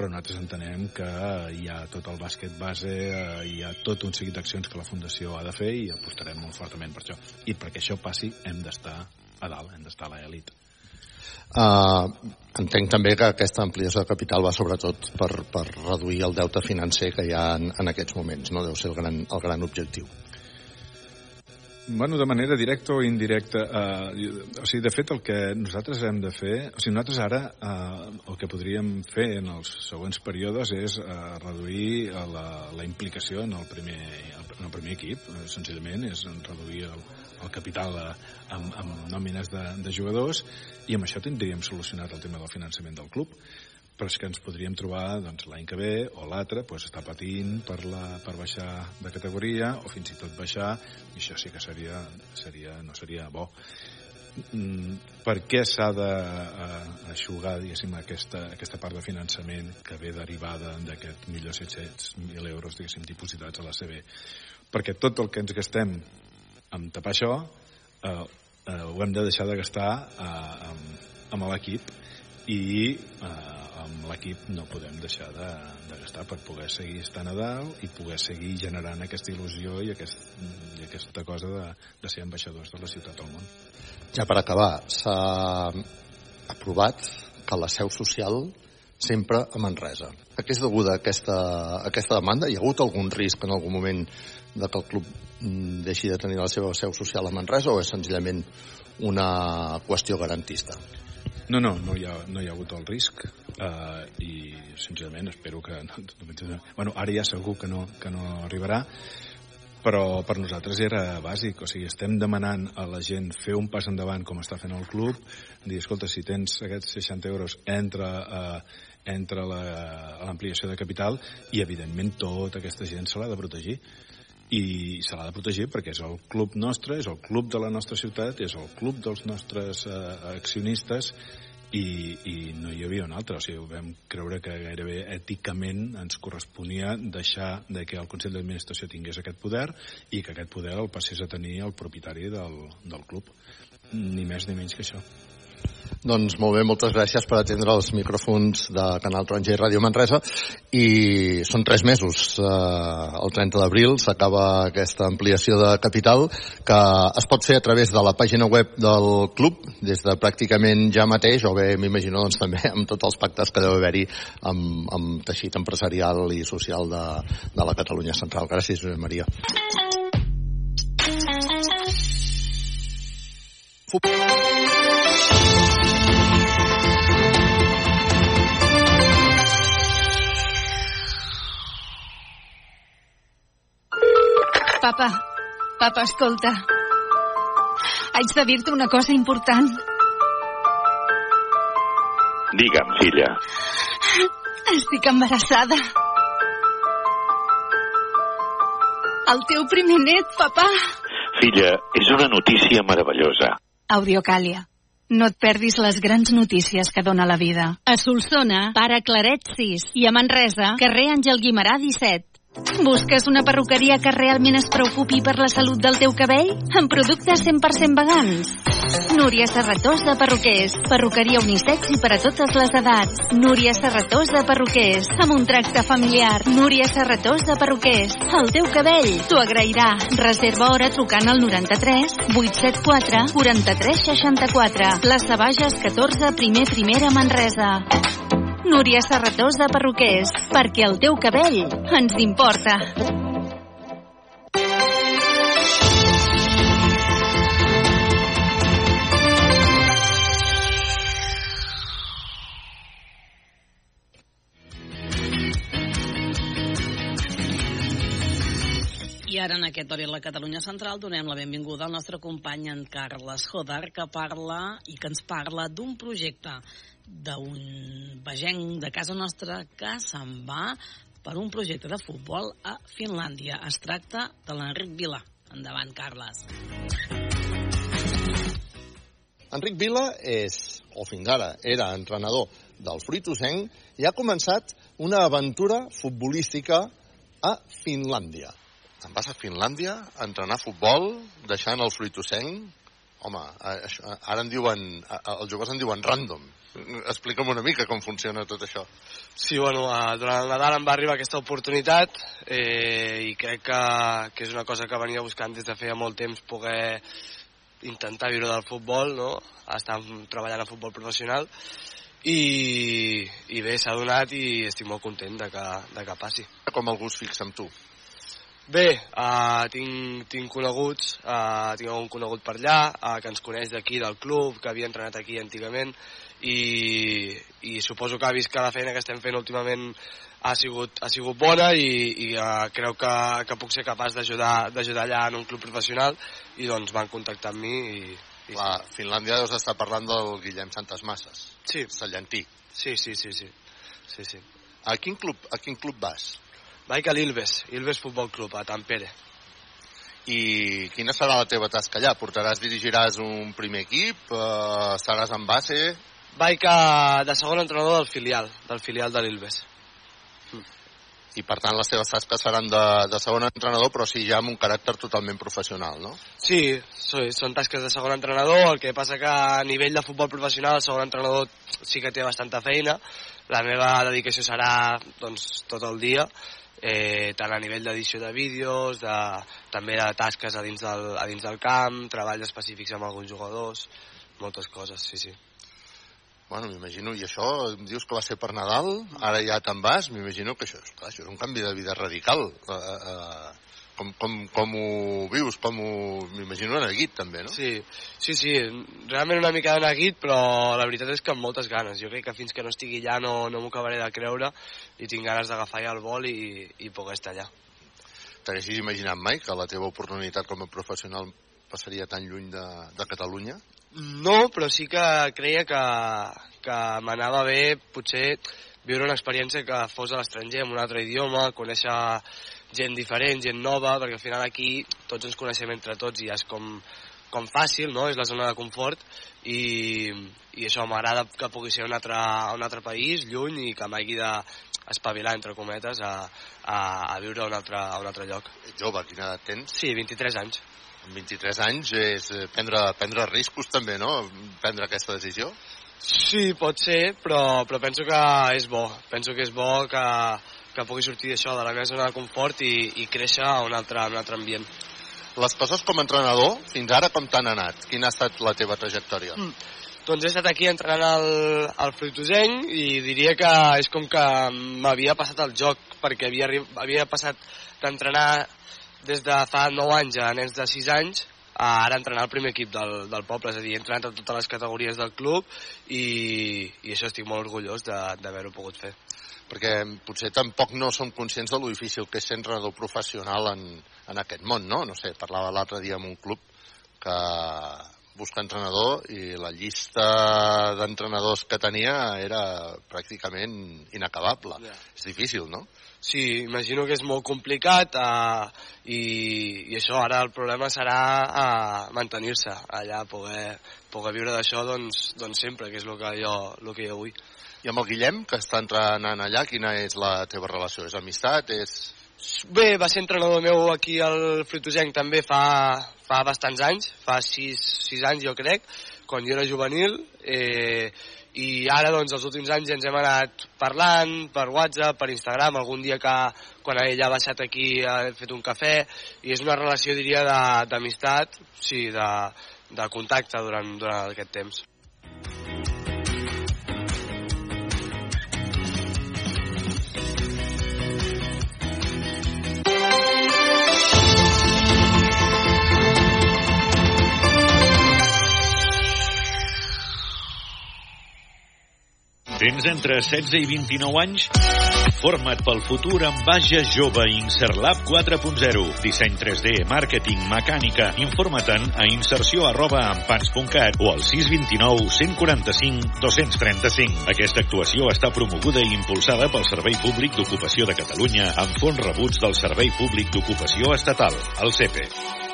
però nosaltres entenem que hi ha tot el bàsquet base, eh, hi ha tot un seguit d'accions que la fundació ha de fer i apostarem molt fortament per això. I perquè això passi hem d'estar a dalt, hem d'estar a l'elit. Uh, entenc també que aquesta ampliació de capital va sobretot per, per reduir el deute financer que hi ha en, en aquests moments, no? Deu ser el gran, el gran objectiu. Bueno, de manera directa o indirecta. Eh, o sigui, de fet, el que nosaltres hem de fer... O sigui, nosaltres ara eh, el que podríem fer en els següents períodes és eh, reduir la, la implicació en el primer, en el primer equip. Eh, senzillament és reduir el, el capital eh, amb, amb nòmines de, de jugadors i amb això tindríem solucionat el tema del finançament del club però és que ens podríem trobar doncs, l'any que ve o l'altre doncs, està patint per, la, per baixar de categoria o fins i tot baixar i això sí que seria, seria no seria bo. Mm, per què s'ha d'aixugar diguéssim aquesta, aquesta part de finançament que ve derivada d'aquest 1.700.000 euros diguéssim dipositats a la CB perquè tot el que ens gastem en tapar això eh, eh, ho hem de deixar de gastar eh, amb, amb l'equip i eh, amb l'equip no podem deixar de, de gastar per poder seguir estant a dalt i poder seguir generant aquesta il·lusió i, aquest, i aquesta cosa de, de ser ambaixadors de la ciutat del món. Ja per acabar, s'ha aprovat que la seu social sempre a Manresa. A què és deguda aquesta, aquesta demanda? Hi ha hagut algun risc en algun moment de que el club deixi de tenir la seva seu social a Manresa o és senzillament una qüestió garantista? No, no, no hi ha, no hi ha hagut el risc uh, i sincerament espero que no, bueno, ara ja segur que no, que no arribarà però per nosaltres era bàsic, o sigui, estem demanant a la gent fer un pas endavant com està fent el club, dir, escolta, si tens aquests 60 euros, entra, uh, entra l'ampliació de capital i, evidentment, tota aquesta gent se l'ha de protegir i se l'ha de protegir perquè és el club nostre, és el club de la nostra ciutat, és el club dels nostres eh, accionistes i, i no hi havia un altre. O sigui, vam creure que gairebé èticament ens corresponia deixar de que el Consell d'Administració tingués aquest poder i que aquest poder el passés a tenir el propietari del, del club. Ni més ni menys que això. Doncs molt bé, moltes gràcies per atendre els micròfons de Canal Taronja i Ràdio Manresa i són tres mesos. Eh, el 30 d'abril s'acaba aquesta ampliació de capital que es pot fer a través de la pàgina web del club des de pràcticament ja mateix o bé m'imagino doncs, també amb tots els pactes que deu haver-hi amb, amb teixit empresarial i social de, de la Catalunya Central. Gràcies, Maria. Papa, papa, escolta. Haig de dir-te una cosa important. Digue'm, filla. Estic embarassada. El teu primer net, papa. Filla, és una notícia meravellosa. Audiocàlia. No et perdis les grans notícies que dona la vida. A Solsona, pare Claret 6 i a Manresa, carrer Àngel Guimarà 17. Busques una perruqueria que realment es preocupi per la salut del teu cabell? Amb productes 100% vegans. Núria Serratós de Perruquers. Perruqueria unisex i per a totes les edats. Núria Serratós de Perruquers. Amb un tracte familiar. Núria Serratós de Perruquers. El teu cabell t'ho agrairà. Reserva hora trucant al 93 874 43 64. Les Sabages 14, primer primera Manresa. Núria Serratós de Perruquers, perquè el teu cabell ens importa. Ara en aquest hora la Catalunya Central donem la benvinguda al nostre company en Carles Jodar que parla i que ens parla d'un projecte d'un vegenc de casa nostra que se'n va per un projecte de futbol a Finlàndia. Es tracta de l'Enric Vila. Endavant, Carles. Enric Vila és, o fins ara, era entrenador del Fruitosenc i ha començat una aventura futbolística a Finlàndia. Te'n vas a Finlàndia a entrenar futbol, deixant el Fruitosenc? Home, això, ara en diuen, els joves en diuen random. Explica'm una mica com funciona tot això. Sí, bueno, durant el Nadal em va arribar aquesta oportunitat eh, i crec que, que és una cosa que venia buscant des de feia molt temps poder intentar viure del futbol, no? estar treballant a futbol professional i, i bé, s'ha donat i estic molt content de que, de que passi. Com el gust fixa amb tu? Bé, uh, tinc, tinc coneguts, uh, tinc algun conegut per allà, uh, que ens coneix d'aquí, del club, que havia entrenat aquí antigament, i, i suposo que ha vist que la feina que estem fent últimament ha sigut, ha sigut bona i, i uh, creu que, que puc ser capaç d'ajudar allà en un club professional i doncs van contactar amb mi i, i La. Finlàndia deus estar parlant del Guillem Santes Masses. Sí. Sallantí. Sí, sí, sí, sí. sí, sí. A quin club, a quin club vas? Vaig a l'Ilves, Ilves Futbol Club, a Tampere. I quina serà la teva tasca allà? Portaràs, dirigiràs un primer equip? Eh, estaràs en base? Vaig a, de segon entrenador del filial, del filial de l'Ilves. I per tant les teves tasques seran de, de segon entrenador, però sí ja amb un caràcter totalment professional, no? Sí, sí, són tasques de segon entrenador, el que passa que a nivell de futbol professional el segon entrenador sí que té bastanta feina, la meva dedicació serà doncs, tot el dia, eh, tant a nivell d'edició de vídeos, de, també de tasques a dins, del, a dins del camp, treballs específics amb alguns jugadors, moltes coses, sí, sí. Bueno, m'imagino, i això, em dius que va ser per Nadal, ara ja te'n vas, m'imagino que això, clar, això és un canvi de vida radical. Uh, uh, com, com, com ho vius, com ho... M'imagino en neguit, també, no? Sí, sí, sí, realment una mica de neguit, però la veritat és que amb moltes ganes. Jo crec que fins que no estigui allà no, no m'ho acabaré de creure i tinc ganes d'agafar ja el vol i, i poder estar allà. T'haguessis imaginat mai que la teva oportunitat com a professional passaria tan lluny de, de Catalunya? No, però sí que creia que, que m'anava bé potser viure una experiència que fos a l'estranger, en un altre idioma, conèixer gent diferent, gent nova, perquè al final aquí tots ens coneixem entre tots i ja és com, com fàcil, no? és la zona de confort i, i això m'agrada que pugui ser un altre, un altre país, lluny i que m'hagi d'espavilar, entre cometes, a, a, a viure a un altre, a un altre lloc. Jove, quina edat tens? Sí, 23 anys. Amb 23 anys és prendre, prendre riscos també, no? Prendre aquesta decisió? Sí, pot ser, però, però penso que és bo. Penso que és bo que, que pugui sortir d'això, de la meva zona de confort i, i créixer a un altre, un altre ambient. Les coses com a entrenador, fins ara com t'han anat? Quina ha estat la teva trajectòria? Mm. Doncs he estat aquí entrenant al, al Fruitosenc i diria que és com que m'havia passat el joc, perquè havia, havia passat d'entrenar des de fa 9 anys a nens de 6 anys a ara entrenar el primer equip del, del poble, és a dir, he entrenat a totes les categories del club i, i això estic molt orgullós d'haver-ho pogut fer. Perquè potser tampoc no som conscients de lo difícil que és ser entrenador professional en, en aquest món, no? No sé, parlava l'altre dia amb un club que busca entrenador i la llista d'entrenadors que tenia era pràcticament inacabable. Yeah. És difícil, no? Sí, imagino que és molt complicat uh, i, i això ara el problema serà uh, mantenir-se allà, poder, poder viure d'això doncs, doncs sempre, que és el que jo, el que jo vull. I amb el Guillem, que està entrenant allà, quina és la teva relació? És amistat? És... Bé, va ser entrenador meu aquí al Fruitosenc també fa, fa bastants anys, fa sis, sis anys jo crec, quan jo era juvenil, eh, i ara doncs els últims anys ens hem anat parlant per WhatsApp, per Instagram, algun dia que quan ell ha baixat aquí ha fet un cafè, i és una relació diria d'amistat, sí, de, de contacte durant, durant aquest temps. Tens entre 16 i 29 anys? Forma't pel futur amb Baja Jove Inserlab 4.0. Disseny 3D, màrqueting, mecànica. Informa't-en a inserció arroba ampans.cat o al 629 145 235. Aquesta actuació està promoguda i impulsada pel Servei Públic d'Ocupació de Catalunya amb fons rebuts del Servei Públic d'Ocupació Estatal, el CEPE.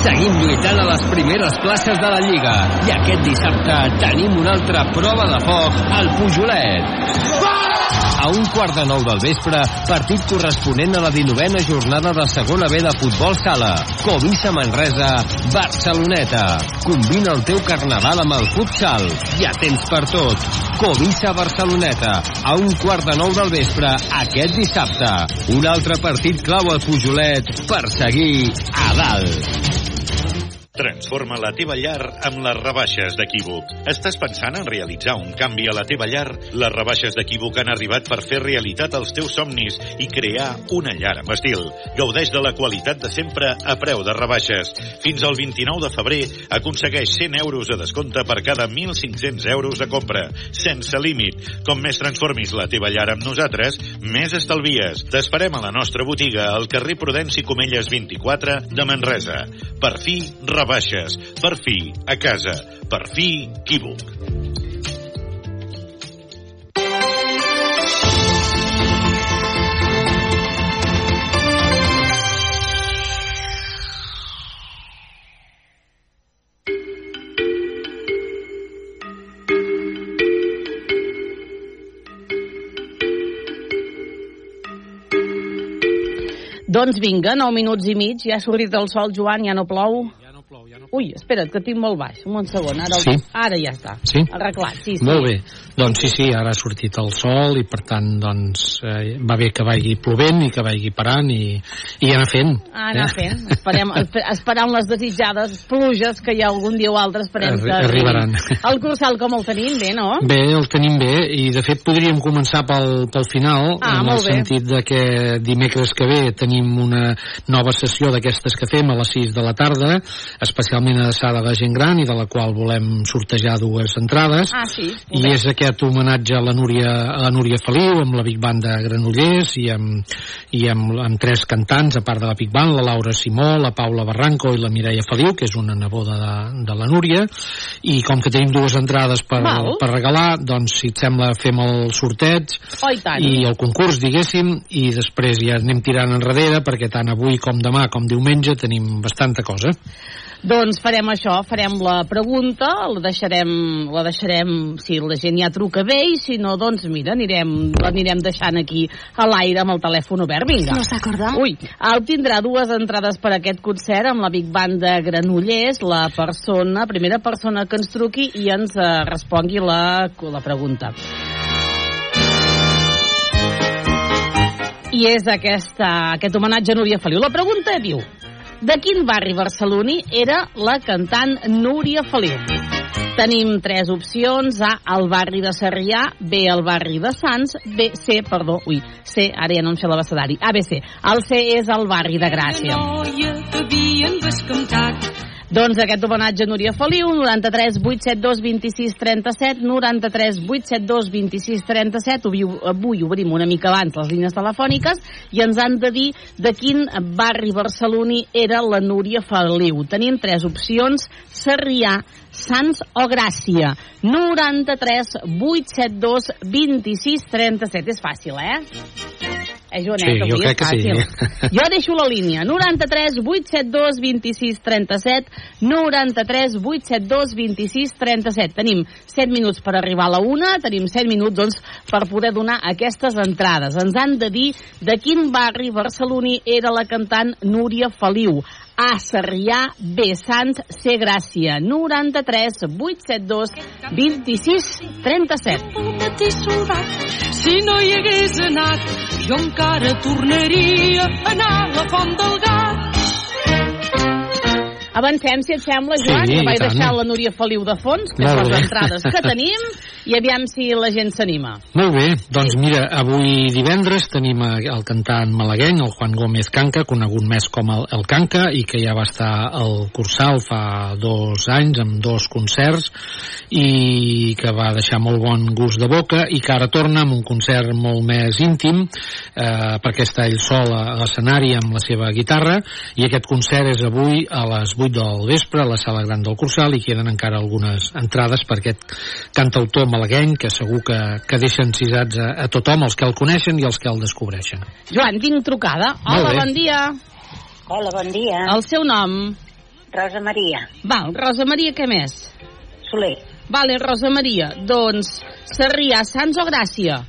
Seguim lluitant a les primeres places de la Lliga. I aquest dissabte tenim una altra prova de foc al Pujolet. A un quart de nou del vespre, partit corresponent a la 19a jornada de segona B de futbol sala. Covisa Manresa, Barceloneta. Combina el teu carnaval amb el futsal. Ja tens per tot. Covisa Barceloneta, a un quart de nou del vespre, aquest dissabte. Un altre partit clau al Pujolet per seguir a dalt. Transforma la teva llar amb les rebaixes d'Equívoc. Estàs pensant en realitzar un canvi a la teva llar? Les rebaixes d'Equívoc han arribat per fer realitat els teus somnis i crear una llar amb estil. Gaudeix de la qualitat de sempre a preu de rebaixes. Fins al 29 de febrer aconsegueix 100 euros de descompte per cada 1.500 euros de compra, sense límit. Com més transformis la teva llar amb nosaltres, més estalvies. T'esperem a la nostra botiga al carrer Prudenci Comelles 24 de Manresa. Per fi, rebaixes. Per fi, a casa. Per fi, Equívoc. Doncs vinga, 9 minuts i mig, ja ha sortit el sol, Joan, ja no plou. Ui, espera't, que tinc molt baix. Un segon, ara, Sí. ara ja està. Sí? Arreglat, sí, sí. Molt bé. Doncs sí, sí, ara ha sortit el sol i per tant doncs, eh, va bé que vagi plovent i que vagi parant i, i anar fent. Ah, anar fent. Esperem, espe- esperant les desitjades pluges que hi ha algun dia o altre esperem Arri- que arribaran. El cursal com el tenim bé, no? Bé, el tenim bé i de fet podríem començar pel, pel final Ah, en el bé. sentit de que dimecres que ve tenim una nova sessió d'aquestes que fem a les 6 de la tarda especialment adreçada a la gent gran i de la qual volem sortejar dues entrades Ah, sí. i és aquest homenatge a la Núria, a la Núria Feliu amb la Big Band de Granollers i amb, i amb, amb tres cantants a part de la Big Band, la Laura Simó la Paula Barranco i la Mireia Feliu que és una neboda de, de la Núria i com que tenim dues entrades per, Val. per regalar doncs si et sembla fem el sorteig Oh, i tant. i el concurs diguéssim i després ja anem tirant enrere perquè tant avui com demà com diumenge tenim bastanta cosa Doncs farem això, farem la pregunta, la deixarem, la deixarem si la gent ja truca bé i si no, doncs mira, anirem, l'anirem deixant aquí a l'aire amb el telèfon obert. Vinga. ¿Nos acordamos? Ui, obtindrà dues entrades per aquest concert amb la Big Band de Granollers, la persona, primera persona que ens truqui i ens eh, respongui la, la pregunta. I és aquesta, aquest homenatge a Núria Feliu. La pregunta diu, de quin barri barceloní era la cantant Núria Feliu? Tenim tres opcions. A, el barri de Sarrià. B, el barri de Sants. B, C, perdó, ui, C, ara ja no em sé l'abecedari. A, B, C. El C és el barri de Gràcia. noia que havien bescantat. Doncs aquest homenatge a Núria Feliu, 93 872 26 37, 93 872 26 37. Avui, avui obrim una mica abans les línies telefòniques i ens han de dir de quin barri barceloní era la Núria Feliu. Tenim tres opcions, Sarrià, Sants o Gràcia. 93 872 26 37. És fàcil, eh? Eh, Joanet, Sí, jo avui crec que sí. fàcil. Jo deixo la línia. 93 872 26 37 93 872 26 37. Tenim 7 minuts per arribar a la una, tenim 7 minuts doncs, per poder donar aquestes entrades. Ens han de dir de quin barri barceloní era la cantant Núria Feliu. A, Sarrià, B, Sants, C, Gràcia. 93 872 26 37. El matí soldat, si no hi hagués anat, jo encara tornaria a anar a la font del gat. Avancem, si et sembla, Joan, Sí, que vaig deixar la Núria Feliu de fons, que són les entrades que tenim, i aviam si la gent s'anima. Molt bé, doncs mira, avui divendres tenim el cantant malagueny, el Juan Gómez Canca, conegut més com el, el Canca, i que ja va estar al Cursal fa dos anys amb dos concerts i que va deixar molt bon gust de boca i que ara torna amb un concert molt més íntim eh, perquè està ell sol a l'escenari amb la seva guitarra i aquest concert és avui a les 8 del vespre a la sala gran del Cursal i queden encara algunes entrades per aquest cantautor malagueny que segur que, que deixa encisats a, a tothom, els que el coneixen i els que el descobreixen. Joan, tinc trucada. Hola, bon dia. Hola, bon dia. El seu nom? Rosa Maria. Val, Rosa Maria, què més? Soler. Vale, Rosa Maria. Doncs, Sarrià, Sants o Gràcia?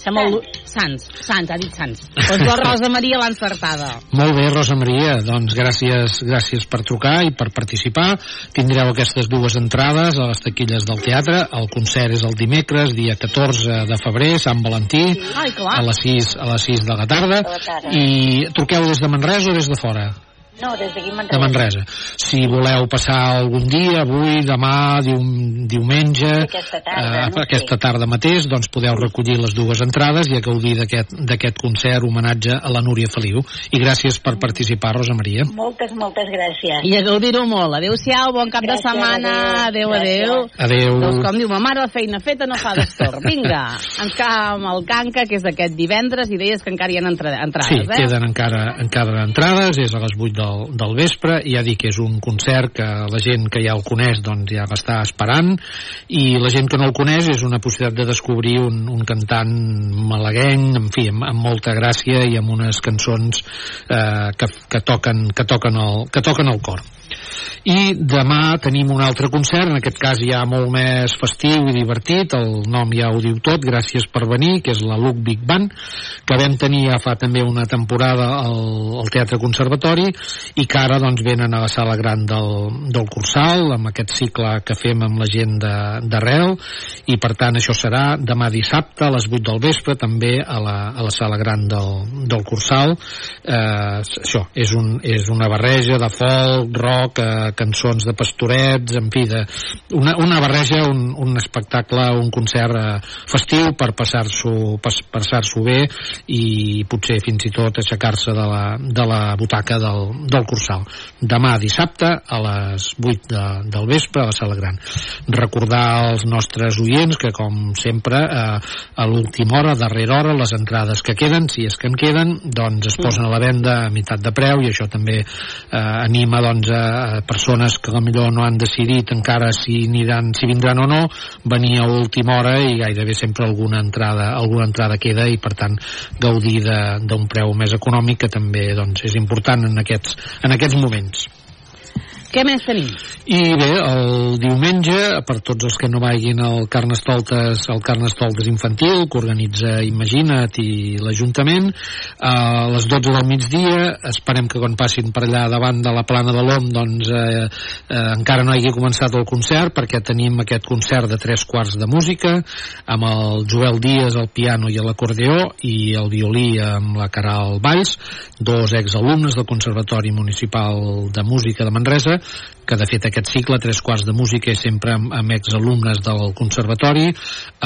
Sembla el... Sants. Sants, ha dit Sants. Doncs la Rosa Maria l'ha encertada. Molt bé, Rosa Maria, doncs gràcies, gràcies per trucar i per participar. Tindreu aquestes dues entrades a les taquilles del teatre. El concert és el dimecres, dia 14 de febrer, Sant Valentí, Ai, a les 6, a les 6 de la tarda. De la tarda. I truqueu des de Manresa o des de fora? No, des d'aquí de Manresa. Manresa. Si voleu passar algun dia, avui, demà, dium, diumenge, Aquesta tarda, eh, no sé. aquesta tarda mateix, doncs podeu recollir les dues entrades i a gaudir d'aquest d'aquest concert homenatge a la Núria Feliu. I gràcies per participar, Rosa Maria. Moltes, moltes gràcies. I a gaudir-ho molt. Adéu-siau, bon cap Gràcies, de setmana. Adéu, adéu. Adéu. Doncs com diu ma mare, feina feta no fa destorb. Vinga, ens quedam amb el Canca, que és aquest divendres, i deies que encara hi ha entra Sí, entrades, eh? queden encara, encara entrades, és a les 8 del, del vespre, i ja dic que és un concert que la gent que ja el coneix doncs ja l'està esperant, i la gent que no el coneix és una possibilitat de descobrir un, un cantant malagueny, en fi, amb, amb molta gràcia i amb unes cançons eh, que, que, toquen, que, toquen el, que toquen el cor. I demà tenim un altre concert, en aquest cas ja molt més festiu i divertit, el nom ja ho diu tot, gràcies per venir, que és la Luc Big Band, que vam tenir ja fa també una temporada al, al Teatre Conservatori i que ara doncs venen a la sala gran del, del Cursal, amb aquest cicle que fem amb la gent d'arrel, i per tant això serà demà dissabte a les 8 del vespre, també a la, a la sala gran del, del Cursal. Eh, això, és, un, és una barreja de folk, rock, eh, cançons de pastorets, en fi, de, una, una barreja, un, un espectacle, un concert eh, festiu per passar-s'ho pas, passar bé i potser fins i tot aixecar-se de, la, de la butaca del, del Cursal. Demà dissabte a les 8 de, del vespre a la sala gran. Recordar als nostres oients que com sempre eh, a l'última hora, darrera hora, les entrades que queden, si és que en queden, doncs es posen a la venda a meitat de preu i això també eh, anima doncs, a persones que potser no han decidit encara si, aniran, si vindran o no venir a última hora i gairebé sempre alguna entrada, alguna entrada queda i per tant gaudir d'un preu més econòmic que també doncs, és important en aquests, en aquests moments. Què més tenim? I bé, el diumenge, per tots els que no vagin al Carnestoltes, al Carnestoltes infantil, que organitza Imagina't i l'Ajuntament, a les 12 del migdia, esperem que quan passin per allà davant de la plana de l'OM, doncs eh, eh, encara no hagi començat el concert, perquè tenim aquest concert de tres quarts de música, amb el Joel Díaz al piano i a l'acordeó, i el violí amb la Caral Valls, dos exalumnes del Conservatori Municipal de Música de Manresa, que de fet aquest cicle, tres quarts de música, és sempre amb, amb exalumnes del conservatori,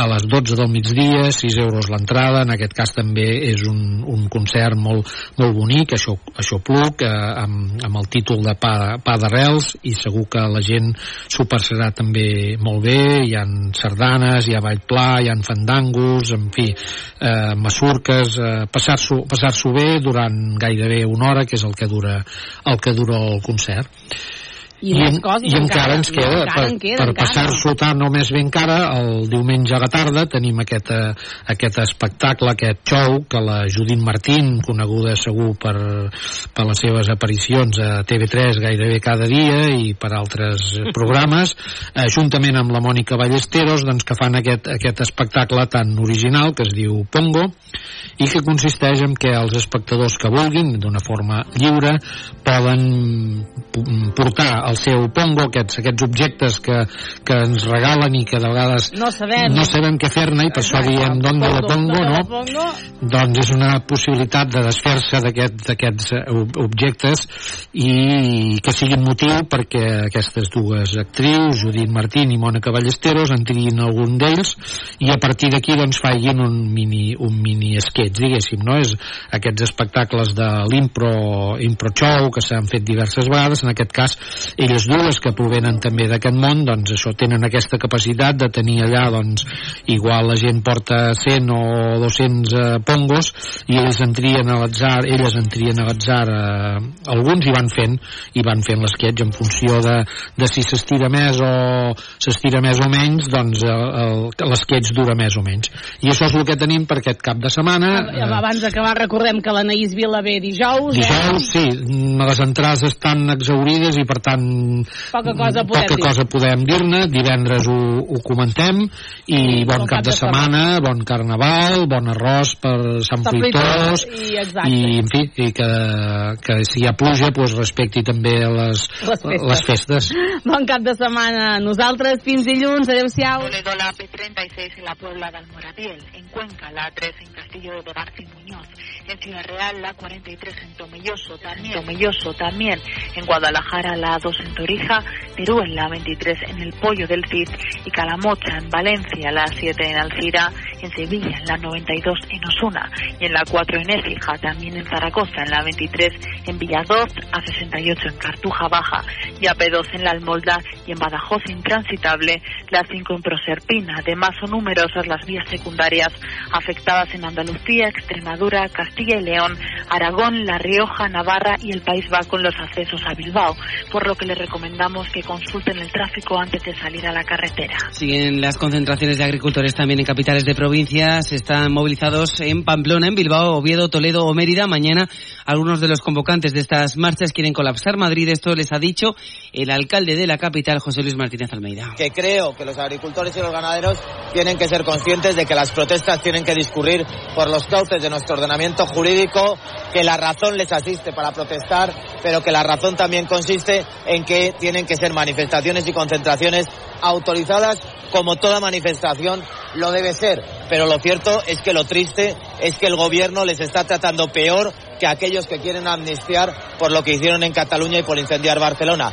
a les 12 del migdia, 6 euros l'entrada, en aquest cas també és un, un concert molt, molt bonic, això, això pluc, eh, amb, amb el títol de Pa, pa d'arrels, i segur que la gent s'ho passarà també molt bé, hi han sardanes, hi ha ball pla, hi han fandangos, en fi, eh, masurques, eh, passar-s'ho passar bé durant gairebé una hora, que és el que dura el, que dura el concert. I més coses i encara, encara, ens queda, encara per, queda, per passar-s'ho tant o més bé encara, el diumenge a la tarda tenim aquest, eh, aquest espectacle, aquest show que la Judit Martín, coneguda segur per, per les seves aparicions a TV3 gairebé cada dia i per altres programes, eh, juntament amb la Mònica Ballesteros, doncs, que fan aquest, aquest espectacle tan original que es diu Pongo i que consisteix en que els espectadors que vulguin, d'una forma lliure, poden portar el seu pongo, aquests, aquests objectes que, que ens regalen i que de vegades no sabem, no sabem què fer-ne i per això diem d'on de la pongo, no? Pongo. Doncs és una possibilitat de desfer-se d'aquests aquest, objectes i que siguin motiu perquè aquestes dues actrius, Judit Martín i Mònica Ballesteros, en triïn algun d'ells i a partir d'aquí doncs facin un mini, un mini sketch, diguéssim, no? És aquests espectacles de l'impro impro show que s'han fet diverses vegades, en aquest cas elles dues que provenen també d'aquest món, doncs això tenen aquesta capacitat de tenir allà, doncs igual la gent porta 100 o 200 eh, pongos i ells en trien a l'atzar, elles en trien a l'atzar eh, alguns i van fent i van fent l'esquetx en funció de, de si s'estira més o s'estira més o menys doncs l'esquetx dura més o menys i això és el que tenim per aquest cap de setmana eh, abans d'acabar recordem que l'Anaïs Vila ve dijous dijous, eh? sí, les entrades estan exaurides i per tant poca cosa podem, poca cosa podem dir-ne. Divendres ho, ho comentem. I bon, bon cap, cap de, de setmana, setmana, bon carnaval bon arròs per Sant Fruitós i, i en fi i que, que si hi ha pluja pues, respecti també les, les, festes. les festes. Bon cap de setmana nosaltres. Fins dilluns, adeu-siau Toledo la P36 en la Puebla del Moradiel en Cuenca la 3 en Castillo de García Muñoz en Ciudad Real la 43 en Tomelloso también, Tomelloso también. En Guadalajara la 2 en Torija Teruel la 23 en el Pollo del Cid y Calamocha en Valencia la 7 en Alcira en Sevilla en la 92 en Osuna y en la 4 en Écija también en Zaragoza en la 23 en Villadoz a 68 en Cartuja Baja y a P2 en la Almolda y en Badajoz intransitable la 5 en Proserpina. Además son numerosas las vías secundarias afectadas en Andalucía, Extremadura, Castilla y León, Aragón, La Rioja, Navarra y el País Vasco en los accesos a Bilbao, por lo que les recomendamos que consulten el tráfico antes de salir a la carretera. Siguen las concentraciones de agricultores también en capitales de provincias, están movilizados en Pamplona, en Bilbao, Oviedo, Toledo o Mérida. Mañana algunos de los convocantes de estas marchas quieren colapsar Madrid, esto les ha dicho el alcalde de la capital, José Luis Martínez Almeida. Que creo que los agricultores y los ganaderos tienen que ser conscientes de que las protestas tienen que discurrir por los cauces de nuestro ordenamiento jurídico, que la razón les asiste para protestar, pero que la razón también consiste en que tienen que ser manifestaciones y concentraciones autorizadas como toda manifestación lo debe ser. Pero lo cierto es que lo triste es que el gobierno les está tratando peor que aquellos que quieren amnistiar por lo que hicieron en Cataluña y por incendiar Barcelona.